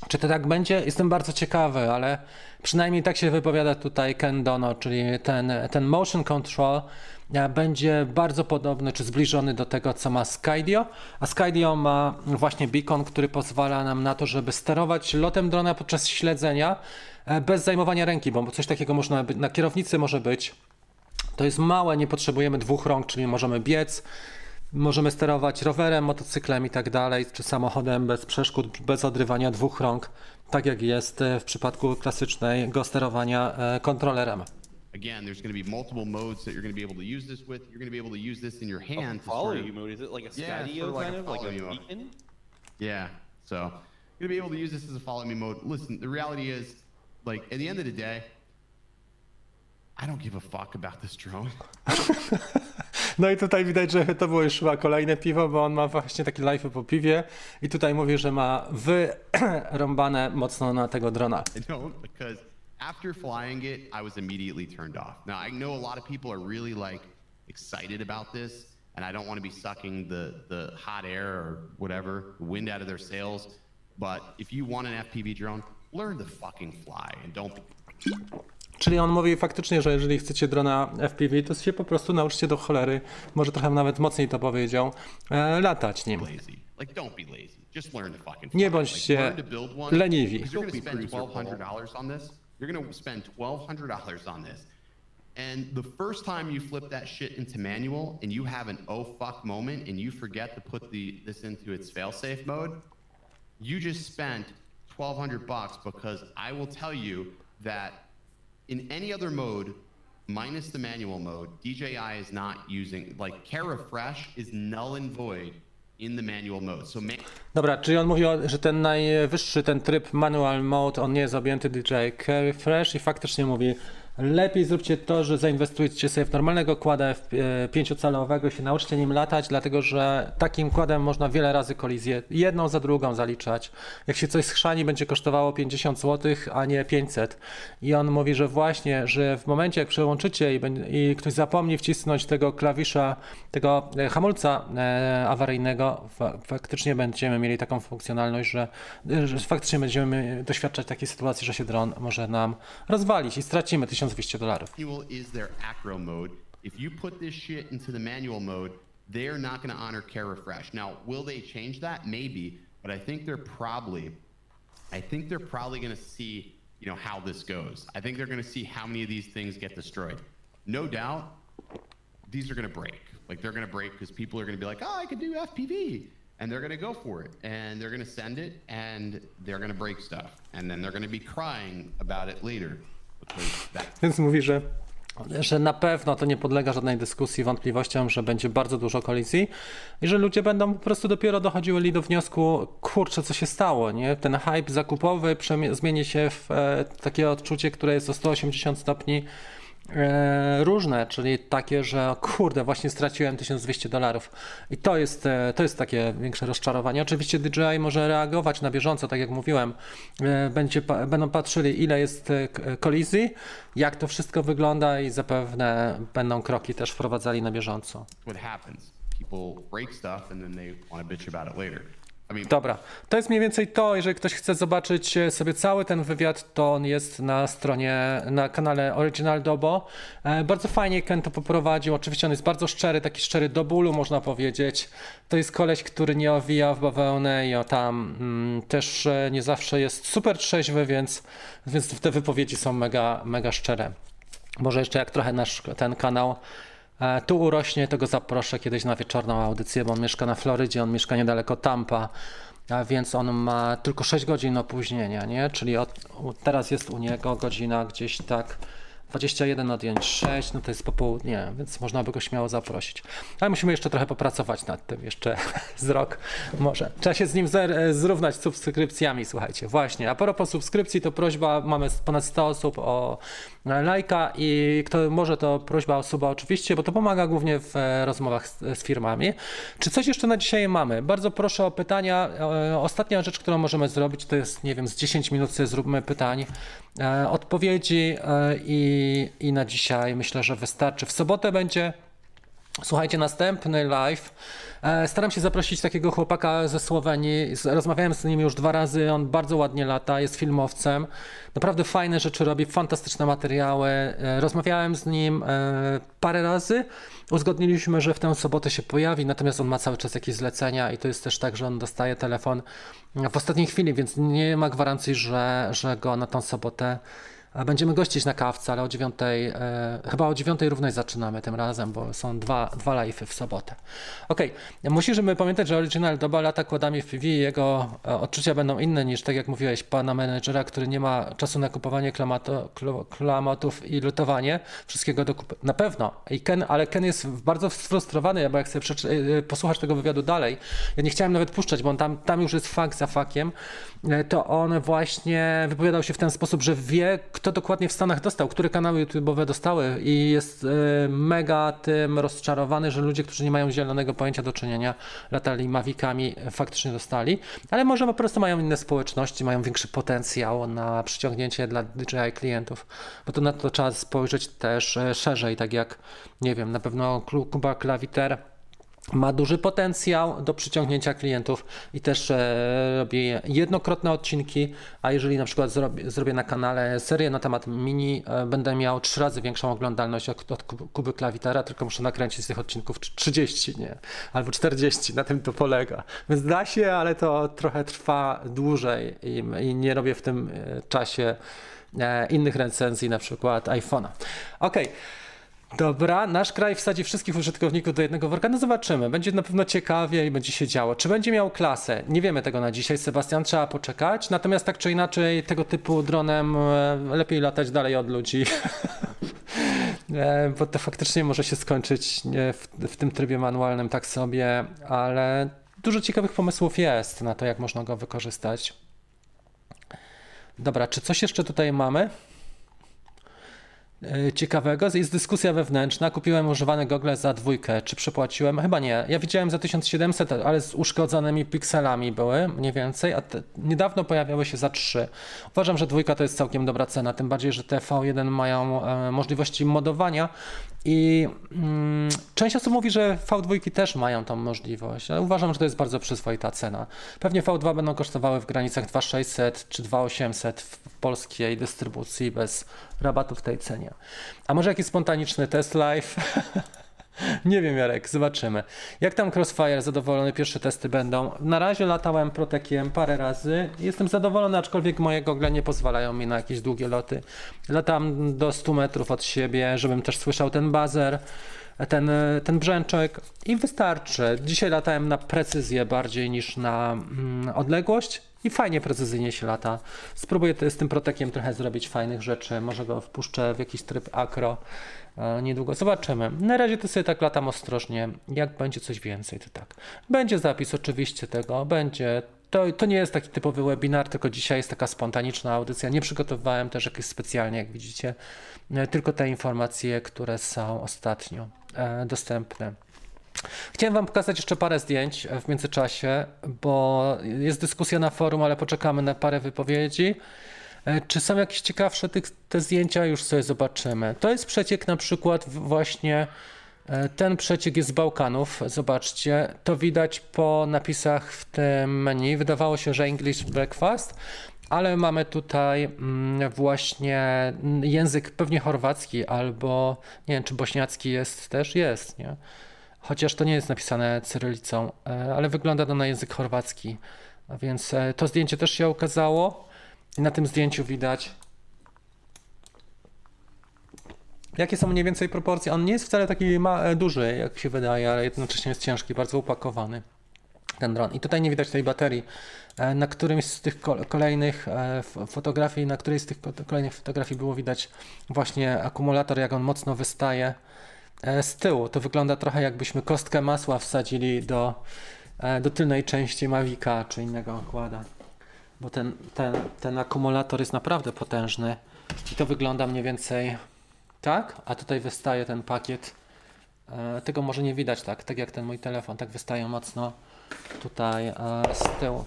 Czy to tak będzie? Jestem bardzo ciekawy, ale przynajmniej tak się wypowiada tutaj Ken Dono, czyli ten, ten motion control będzie bardzo podobny czy zbliżony do tego, co ma Skydio. A Skydio ma właśnie beacon, który pozwala nam na to, żeby sterować lotem drona podczas śledzenia e, bez zajmowania ręki, bo coś takiego można na kierownicy może być To jest małe, nie potrzebujemy dwóch rąk, czyli możemy biec, możemy sterować rowerem, motocyklem i tak dalej, czy samochodem bez przeszkód, bez odrywania dwóch rąk, tak jak jest e, w przypadku klasycznego sterowania e, kontrolerem. Again, there's going to be multiple modes that you're going to be able to use this with. You're going to be able to use this in your hand. to follow sort you mode. Is it like a Yeah, stadio sort of like kind a of like follow a beacon? Yeah. So you're going to be able to use this as a follow me mode. Listen, the reality is, like, at the end of the day, I don't give a fuck about this drone. No i tutaj widać, że to było już chyba kolejne piwo, bo on ma właśnie takie live po piwie i tutaj mówi, że ma wyrąbane mocno na tego drona. I don't because after flying it, I was immediately turned off. Now I know a lot of people are really like excited about this, and I don't want to be sucking the the hot air or whatever wind out of their sails. But if you want an FPV drone, learn to fucking fly and don't Czyli on mówi faktycznie, że jeżeli chcecie drona FPV, to się po prostu nauczcie do cholery, może trochę nawet mocniej to powiedział, e, latać nim. lazy. Like don't be lazy. Just learn to fucking fly. Nie bądźcie learn to build one. leniwi. You're going to spend twelve hundred dollars on this. And the first time you flip that shit into manual and you have an oh fuck moment and you forget to put the this into its failsafe mode, you just spent twelve hundred bucks because I will tell you that in any other mode, minus the manual mode, DJI is not using like Care Fresh is null and void Dobra, czyli on mówi, że ten najwyższy, ten tryb manual mode, on nie jest objęty DJI Carry Fresh i faktycznie mówi, lepiej zróbcie to, że zainwestujcie sobie w normalnego kłada e, pięciocalowego, się nauczcie nim latać, dlatego że takim kładem można wiele razy kolizję, jedną za drugą zaliczać. Jak się coś schrzani, będzie kosztowało 50 zł, a nie 500. I on mówi, że właśnie, że w momencie jak przełączycie i, i ktoś zapomni wcisnąć tego klawisza, tego e, hamulca e, awaryjnego, fa faktycznie będziemy mieli taką funkcjonalność, że, że faktycznie będziemy doświadczać takiej sytuacji, że się dron może nam rozwalić i stracimy 1200 dolarów. manual is their acro mode. If you put this shit into the manual mode, they're not going to honor care refresh. Now, will they change that? Maybe, but I think they're probably, I think they're probably going to see, you know, how this goes. I think they're going to see how many of these things get destroyed. No doubt, these are going to break. Like they're going to break because people are going to be like, oh, I could do FPV. And they're going to go for it. And they're going to send it and they're going to break stuff. And then they're going to be crying about it later. Więc mówi, że, że na pewno to nie podlega żadnej dyskusji, wątpliwościom, że będzie bardzo dużo kolizji i że ludzie będą po prostu dopiero dochodziły do wniosku, kurczę, co się stało, nie? Ten hype zakupowy zmieni się w e, takie odczucie, które jest o 180 stopni różne, czyli takie, że kurde, właśnie straciłem 1200 dolarów. I to jest, e, to jest takie większe rozczarowanie. Oczywiście DJI może reagować na bieżąco, tak jak mówiłem. E, Będzie, będą patrzyli, ile jest e, kolizji, jak to wszystko wygląda i zapewne będą kroki też wprowadzali na bieżąco. what happens. People break stuff and then they want to bitch about it later. Dobra, to jest mniej więcej to. Jeżeli ktoś chce zobaczyć e, sobie cały ten wywiad, to on jest na stronie, na kanale Original Dobo. E, bardzo fajnie Ken to poprowadził. Oczywiście on jest bardzo szczery, taki szczery do bólu, można powiedzieć. To jest koleś, który nie owija w bawełnę i o tam mm, też e, nie zawsze jest super trzeźwy, więc, więc te wypowiedzi są mega, mega szczere. Może jeszcze jak trochę nasz ten kanał tu urośnie, to go zaproszę kiedyś na wieczorną audycję, bo on mieszka na Florydzie, on mieszka niedaleko Tampa, więc on ma tylko 6 godzin opóźnienia, nie? Czyli od, teraz jest u niego godzina gdzieś tak 21 odjąć 6, no to jest popołudnie, więc można by go śmiało zaprosić. Ale musimy jeszcze trochę popracować nad tym, jeszcze z rok może. Trzeba się z nim zer- zrównać z subskrypcjami, słuchajcie. Właśnie, a propos subskrypcji, to prośba, mamy ponad 100 osób o lajka i kto może, to prośba o suba oczywiście, bo to pomaga głównie w e, rozmowach z, z firmami. Czy coś jeszcze na dzisiaj mamy? Bardzo proszę o pytania. E, Ostatnia rzecz, którą możemy zrobić, to jest, nie wiem, z 10 minut sobie zróbmy pytań, e, odpowiedzi e, i, i na dzisiaj myślę, że wystarczy. W sobotę będzie Słuchajcie, następny live. E, Staram się zaprosić takiego chłopaka ze Słowenii. Rozmawiałem z nim już dwa razy. On bardzo ładnie lata, jest filmowcem. Naprawdę fajne rzeczy robi, fantastyczne materiały. E, Rozmawiałem z nim e, parę razy. Uzgodniliśmy, że w tę sobotę się pojawi, natomiast on ma cały czas jakieś zlecenia i to jest też tak, że on dostaje telefon w ostatniej chwili, więc nie ma gwarancji, że, że go na tą sobotę Będziemy gościć na kawce, ale o dziewiątej, e, chyba o dziewiątej równej zaczynamy tym razem, bo są dwa, dwa live'y w sobotę. Okej, okay. musimy pamiętać, że Original doba lata kładami w PV i jego e, odczucia będą inne niż, tak jak mówiłeś, pana menedżera, który nie ma czasu na kupowanie klamato, klamatów i lutowanie wszystkiego do kup... Na pewno. I Ken, ale Ken jest bardzo sfrustrowany, bo jak sobie e, posłuchasz tego wywiadu dalej, ja nie chciałem nawet puszczać, bo on tam, tam już jest fakt za fakiem, to on właśnie wypowiadał się w ten sposób, że wie, kto dokładnie w Stanach dostał, które kanały YouTube'owe dostały i jest e, mega tym rozczarowany, że ludzie, którzy nie mają zielonego pojęcia do czynienia, latali Mavicami, faktycznie dostali, ale może po prostu mają inne społeczności, mają większy potencjał na przyciągnięcie dla DJI klientów, bo to na to trzeba spojrzeć też e, szerzej, tak jak, nie wiem, na pewno Kuba Klawiter ma duży potencjał do przyciągnięcia klientów i też e, jednokrotne odcinki, a jeżeli na przykład zrobię, zrobię na kanale serię na temat mini, e, będę miał trzy razy większą oglądalność od, od Kuby Klawitera, tylko muszę nakręcić z tych odcinków 30, nie, albo 40, na tym to polega. Więc da się, ale to trochę trwa dłużej i, i nie robię w tym e, czasie e, innych recenzji, na przykład iPhone'a. Okej. Okay. Dobra, nasz kraj wsadzi wszystkich użytkowników do jednego worka. No zobaczymy. Będzie na pewno ciekawie i będzie się działo. Czy będzie miał klasę? Nie wiemy tego na dzisiaj, Sebastian, trzeba poczekać. Natomiast tak czy inaczej, tego typu dronem e, lepiej latać dalej od ludzi. E, bo to faktycznie może się skończyć w, w tym trybie manualnym tak sobie, ale dużo ciekawych pomysłów jest na to, jak można go wykorzystać. Dobra, czy coś jeszcze tutaj mamy? E, ciekawego. Jest dyskusja wewnętrzna. Kupiłem używane gogle za dwójkę. Czy przepłaciłem? Chyba nie. Ja widziałem za 1700, ale z uszkodzonymi pikselami były mniej więcej, a te, niedawno pojawiały się za 3. Uważam, że dwójka to jest całkiem dobra cena, tym bardziej, że te V1 mają e, możliwości modowania i mm, część osób mówi, że V2 też mają tą możliwość, ale uważam, że to jest bardzo przyzwoita cena. Pewnie V2 będą kosztowały w granicach 2600 czy 2800 w polskiej dystrybucji bez rabatu w tej cenie. A może jakiś spontaniczny test live? Nie wiem, Jarek, zobaczymy. Jak tam Crossfire? Zadowolony? Pierwsze testy będą. Na razie latałem Protekiem parę razy. Jestem zadowolony, aczkolwiek moje gogle nie pozwalają mi na jakieś długie loty. Latam do 100 metrów od siebie, żebym też słyszał ten bazer, ten, ten brzęczek i wystarczy. Dzisiaj latałem na precyzję bardziej niż na mm, odległość i fajnie precyzyjnie się lata. Spróbuję z tym protekiem trochę zrobić fajnych rzeczy. Może go wpuszczę w jakiś tryb akro niedługo. Zobaczymy. Na razie to sobie tak latam ostrożnie. Jak będzie coś więcej, to tak. Będzie zapis oczywiście tego, będzie to, to nie jest taki typowy webinar, tylko dzisiaj jest taka spontaniczna audycja. Nie przygotowywałem też jakieś specjalnie, jak widzicie, e, tylko te informacje, które są ostatnio e, dostępne. Chciałem Wam pokazać jeszcze parę zdjęć w międzyczasie, bo jest dyskusja na forum, ale poczekamy na parę wypowiedzi. E, czy są jakieś ciekawsze tych, te zdjęcia? Już sobie zobaczymy. To jest przeciek na przykład właśnie, e, ten przeciek jest z Bałkanów, zobaczcie. To widać po napisach w tym menu. Wydawało się, że English Breakfast, ale mamy tutaj mm, właśnie język pewnie chorwacki albo nie wiem, czy bośniacki jest też, jest, nie? Chociaż to nie jest napisane cyrylicą, e, ale wygląda to na język chorwacki. A więc to zdjęcie też się ukazało. Na tym zdjęciu widać, jakie są mniej więcej proporcje. On nie jest wcale taki ma, e, duży, jak się wydaje, ale jednocześnie jest ciężki, bardzo upakowany ten dron. I tutaj nie widać tej baterii. E, na którymś z tych kolejnych e, fotografii, na której z tych kolejnych fotografii było widać właśnie akumulator, jak on mocno wystaje z tyłu. To wygląda trochę jakbyśmy kostkę masła wsadzili do, do tylnej części Mavica czy innego układa bo ten, ten, ten akumulator jest naprawdę potężny i to wygląda mniej więcej tak, a tutaj wystaje ten pakiet. E, tego może nie widać tak, tak jak ten mój telefon, tak wystaje mocno tutaj e, z tyłu.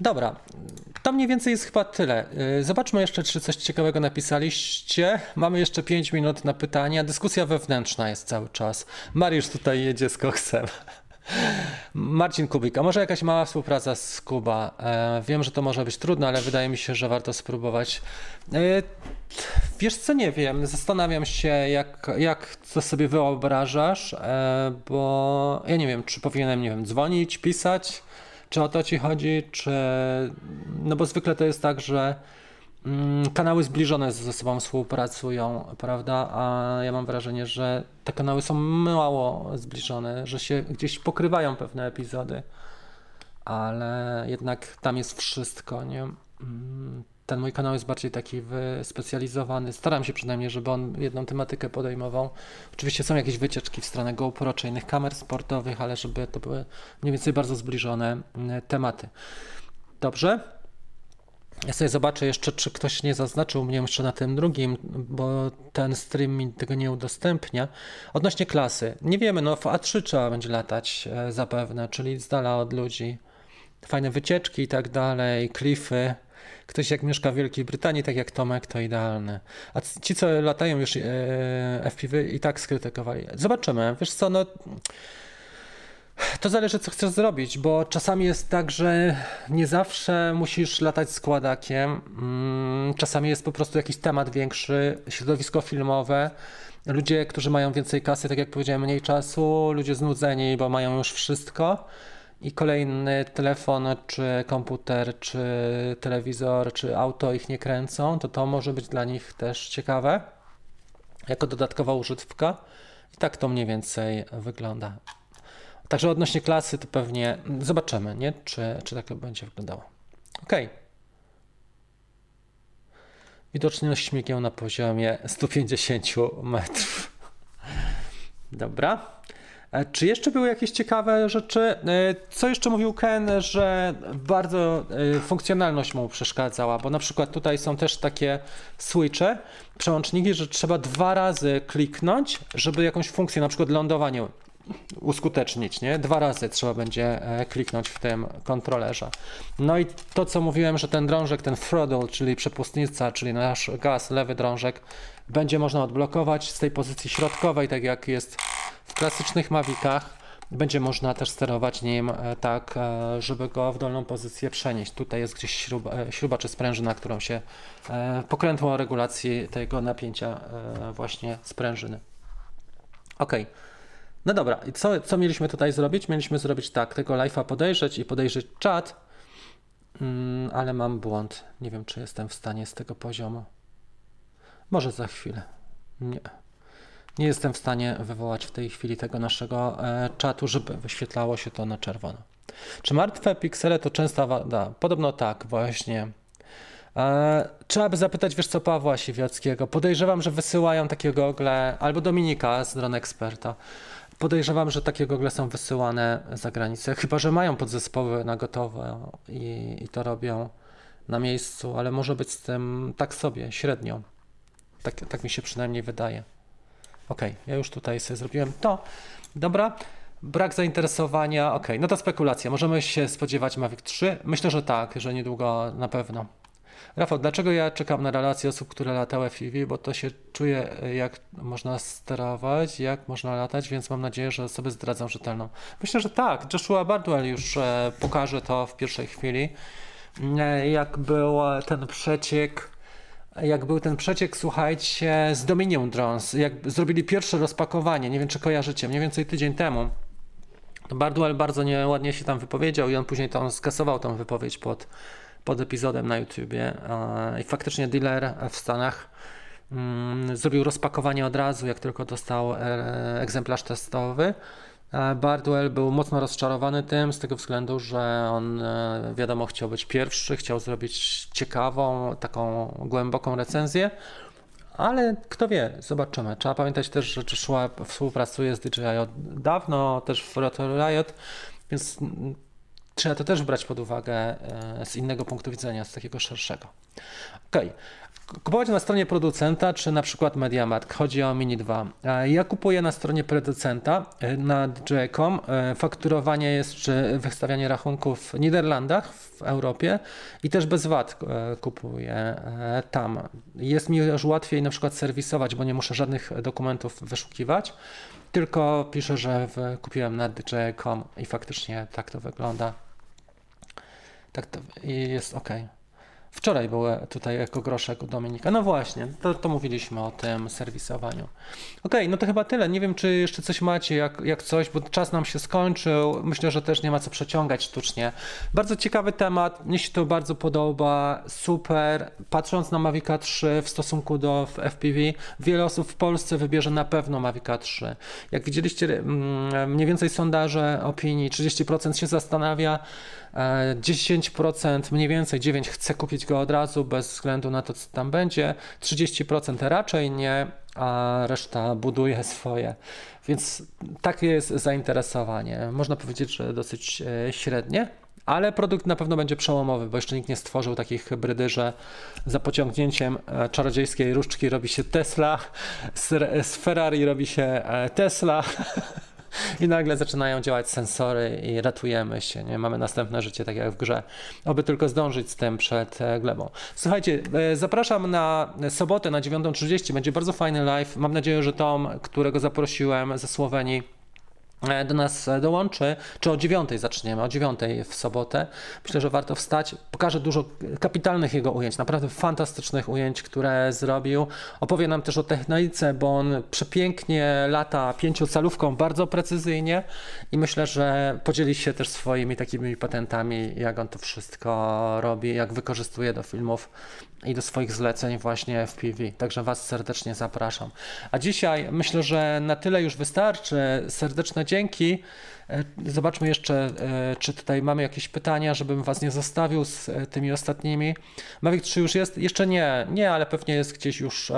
Dobra, to mniej więcej jest chyba tyle. E, zobaczmy jeszcze, czy coś ciekawego napisaliście. Mamy jeszcze 5 minut na pytania. Dyskusja wewnętrzna jest cały czas. Mariusz tutaj jedzie z koksem. Marcin Kubik, a może jakaś mała współpraca z Kuba? E, wiem, że to może być trudne, ale wydaje mi się, że warto spróbować. E, wiesz co, nie wiem, zastanawiam się, jak, jak to sobie wyobrażasz, e, bo ja nie wiem, czy powinienem, nie wiem, dzwonić, pisać, Czy o to ci chodzi, czy... No bo zwykle to jest tak, że kanały zbliżone ze sobą współpracują, prawda? A ja mam wrażenie, że te kanały są mało zbliżone, że się gdzieś pokrywają pewne epizody, ale jednak tam jest wszystko, nie? Mm, ten mój kanał jest bardziej taki wyspecjalizowany. Staram się przynajmniej, żeby on jedną tematykę podejmował. Oczywiście są jakieś wycieczki w stronę GoPro czy innych kamer sportowych, ale żeby to były mniej więcej bardzo zbliżone mm, tematy. Dobrze? Ja sobie zobaczę jeszcze, czy ktoś nie zaznaczył mnie jeszcze na tym drugim, bo ten stream mi tego nie udostępnia. Odnośnie klasy. Nie wiemy, no w A3 trzeba będzie latać e, zapewne, czyli z dala od ludzi. Fajne wycieczki i tak dalej, klify ktoś jak mieszka w Wielkiej Brytanii, tak jak Tomek, to idealne. A ci, co latają już e, FPV i tak skrytykowali. Zobaczymy. Wiesz co, no... To zależy, co chcesz zrobić, bo czasami jest tak, że nie zawsze musisz latać składakiem. Mm, czasami jest po prostu jakiś temat większy, środowisko filmowe. Ludzie, którzy mają więcej kasy, tak jak powiedziałem, mniej czasu, ludzie znudzeni, bo mają już wszystko i kolejny telefon, czy komputer, czy telewizor, czy auto ich nie kręcą, to to może być dla nich też ciekawe, jako dodatkowa użytkowka. I tak to mniej więcej wygląda. Także odnośnie klasy to pewnie zobaczymy, nie? Czy, czy tak to będzie wyglądało. Ok. Widoczność śmigieł na poziomie 150 metrów. Dobra. E, czy jeszcze były jakieś ciekawe rzeczy? E, co jeszcze mówił Ken, że bardzo e, funkcjonalność mu przeszkadzała, bo na przykład tutaj są też takie switche, przełączniki, że trzeba dwa razy kliknąć, żeby jakąś funkcję, na przykład lądowanie uskutecznić, nie? Dwa razy trzeba będzie kliknąć w tym kontrolerze. No i to, co mówiłem, że ten drążek, ten throttle, czyli przepustnica, czyli nasz gaz, lewy drążek, będzie można odblokować z tej pozycji środkowej, tak jak jest w klasycznych Mavicach będzie można też sterować nim e, tak, e, żeby go w dolną pozycję przenieść. Tutaj jest gdzieś śruba, e, śruba czy sprężyna, którą się pokrętło regulacji tego napięcia właśnie sprężyny. Ok. No dobra, i co, co mieliśmy tutaj zrobić? Mieliśmy zrobić tak, tego live'a podejrzeć i podejrzeć czat, mm, ale mam błąd. Nie wiem, czy jestem w stanie z tego poziomu. Może za chwilę. Nie. Nie jestem w stanie wywołać w tej chwili tego naszego e, czatu, żeby wyświetlało się to na czerwono. Czy martwe piksele to częsta wada? Podobno tak, właśnie. E, trzeba by zapytać, wiesz co, Pawła Siwiockiego. Podejrzewam, że wysyłają takie gogle, albo Dominika z Dron Experta. Podejrzewam, że takie gogle są wysyłane za granicę, chyba że mają podzespoły na gotowe i, i to robią na miejscu, ale może być z tym tak sobie, średnio. Tak, tak mi się przynajmniej wydaje. Ok, ja już tutaj sobie zrobiłem to. Dobra, brak zainteresowania. Ok, no to spekulacja. Możemy się spodziewać Mavic 3? Myślę, że tak, że niedługo na pewno. Rafał, dlaczego ja czekam na relacje osób, które latały FPV? Bo to się czuje, jak można sterować, jak można latać, więc mam nadzieję, że osoby zdradzą rzetelną. Myślę, że tak. Joshua Bardwell już e, pokaże to w pierwszej chwili. E, jak był ten przeciek jak był ten przeciek, słuchajcie, z Dominion Drones, jak zrobili pierwsze rozpakowanie, nie wiem czy kojarzycie, mniej więcej tydzień temu, to Bardwell bardzo nieładnie się tam wypowiedział i on później tam skasował tą wypowiedź pod, pod epizodem na YouTubie i faktycznie dealer w Stanach mm, zrobił rozpakowanie od razu, jak tylko dostał e, egzemplarz testowy Bardwell był mocno rozczarowany tym, z tego względu, że on, e, wiadomo, chciał być pierwszy, chciał zrobić ciekawą, taką głęboką recenzję, ale kto wie, zobaczymy. Trzeba pamiętać też, że Joshua współpracuje z DJI od dawno, też w Rotor Riot, więc trzeba to też brać pod uwagę e, z innego punktu widzenia, z takiego szerszego. Ok, kupować na stronie producenta, czy na przykład MediaMarkt. Chodzi o Mini 2. Ja kupuję na stronie producenta e, na DJ.com. E, fakturowanie jest, czy wystawianie rachunków w Niderlandach, w Europie i też bez VAT kupuję tam. Jest mi już łatwiej na przykład serwisować, bo nie muszę żadnych dokumentów wyszukiwać, tylko piszę, że kupiłem na DJ.com i faktycznie tak to wygląda. Tak to jest ok. Wczoraj były tutaj jako groszek u Dominika. No właśnie, to, to mówiliśmy o tym serwisowaniu. Okej, no to chyba tyle. Nie wiem, czy jeszcze coś macie, jak, jak coś, bo czas nam się skończył. Myślę, że też nie ma co przeciągać sztucznie. Bardzo ciekawy temat, mnie się to bardzo podoba, super. Patrząc na Mavica 3 w stosunku do FPV, wiele osób w Polsce wybierze na pewno Mavica 3. Jak widzieliście mm, mniej więcej sondaże opinii, 30% się zastanawia, 10% mniej więcej 9 chce kupić go od razu bez względu na to, co tam będzie, 30% raczej nie, a reszta buduje swoje. Więc takie jest zainteresowanie. Można powiedzieć, że dosyć e, średnie. Ale produkt na pewno będzie przełomowy, bo jeszcze nikt nie stworzył takiej hybrydy, że za pociągnięciem e, czarodziejskiej różdżki robi się Tesla, z, Ferrari robi się e, Tesla. I nagle zaczynają działać sensory i ratujemy się, nie? Mamy następne życie, tak jak w grze. Oby tylko zdążyć z tym przed e, glebą. Słuchajcie, e, zapraszam na sobotę na 9.30, będzie bardzo fajny live. Mam nadzieję, że Tom, którego zaprosiłem ze Słowenii, do nas dołączy, czy o dziewiątej zaczniemy, o dziewiątej w sobotę. Myślę, że warto wstać. Pokażę dużo kapitalnych jego ujęć, naprawdę fantastycznych ujęć, które zrobił. Opowie nam też o technice, bo on przepięknie lata pięciocalówką, bardzo precyzyjnie i myślę, że podzieli się też swoimi takimi patentami, jak on to wszystko robi, jak wykorzystuje do filmów i do swoich zleceń właśnie w PV. Także Was serdecznie zapraszam. A dzisiaj myślę, że na tyle już wystarczy. Serdeczne dzięki. E, Zobaczmy jeszcze, e, czy tutaj mamy jakieś pytania, żebym Was nie zostawił z e, tymi ostatnimi. Mavic 3 już jest? Jeszcze nie, nie, ale pewnie jest gdzieś już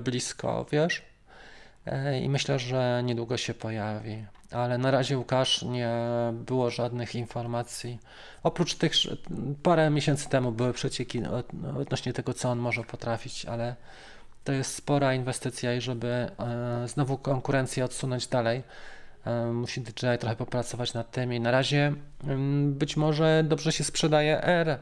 blisko, wiesz? I myślę, że niedługo się pojawi. Ale na razie, Łukasz, nie było żadnych informacji. Oprócz tych parę miesięcy temu były przecieki od- odnośnie tego, co on może potrafić, ale to jest spora inwestycja i żeby e, znowu konkurencję odsunąć dalej, e, musi DJI trochę popracować nad tym i na razie mm, być może dobrze się sprzedaje R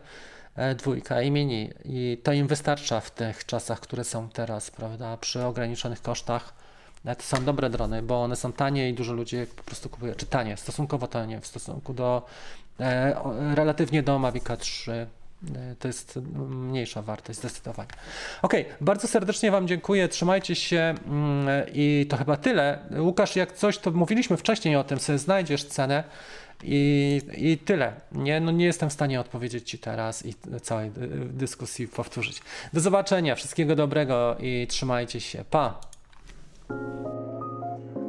e, dwójka i mini i to im wystarcza w tych czasach, które są teraz, prawda, przy ograniczonych kosztach. E, To są dobre drony, bo one są tanie i dużo ludzi po prostu kupuje, czy tanie, stosunkowo tanie w stosunku do, e, relatywnie do Mavica 3. e, To jest mniejsza wartość zdecydowanie. Okej, bardzo serdecznie Wam dziękuję, trzymajcie się mm, i to chyba tyle. Łukasz, jak coś, to mówiliśmy wcześniej o tym, sobie znajdziesz cenę i, i tyle. Nie, no nie jestem w stanie odpowiedzieć Ci teraz i całej dy- dyskusji powtórzyć. Do zobaczenia, wszystkiego dobrego i trzymajcie się. Pa! Thank you.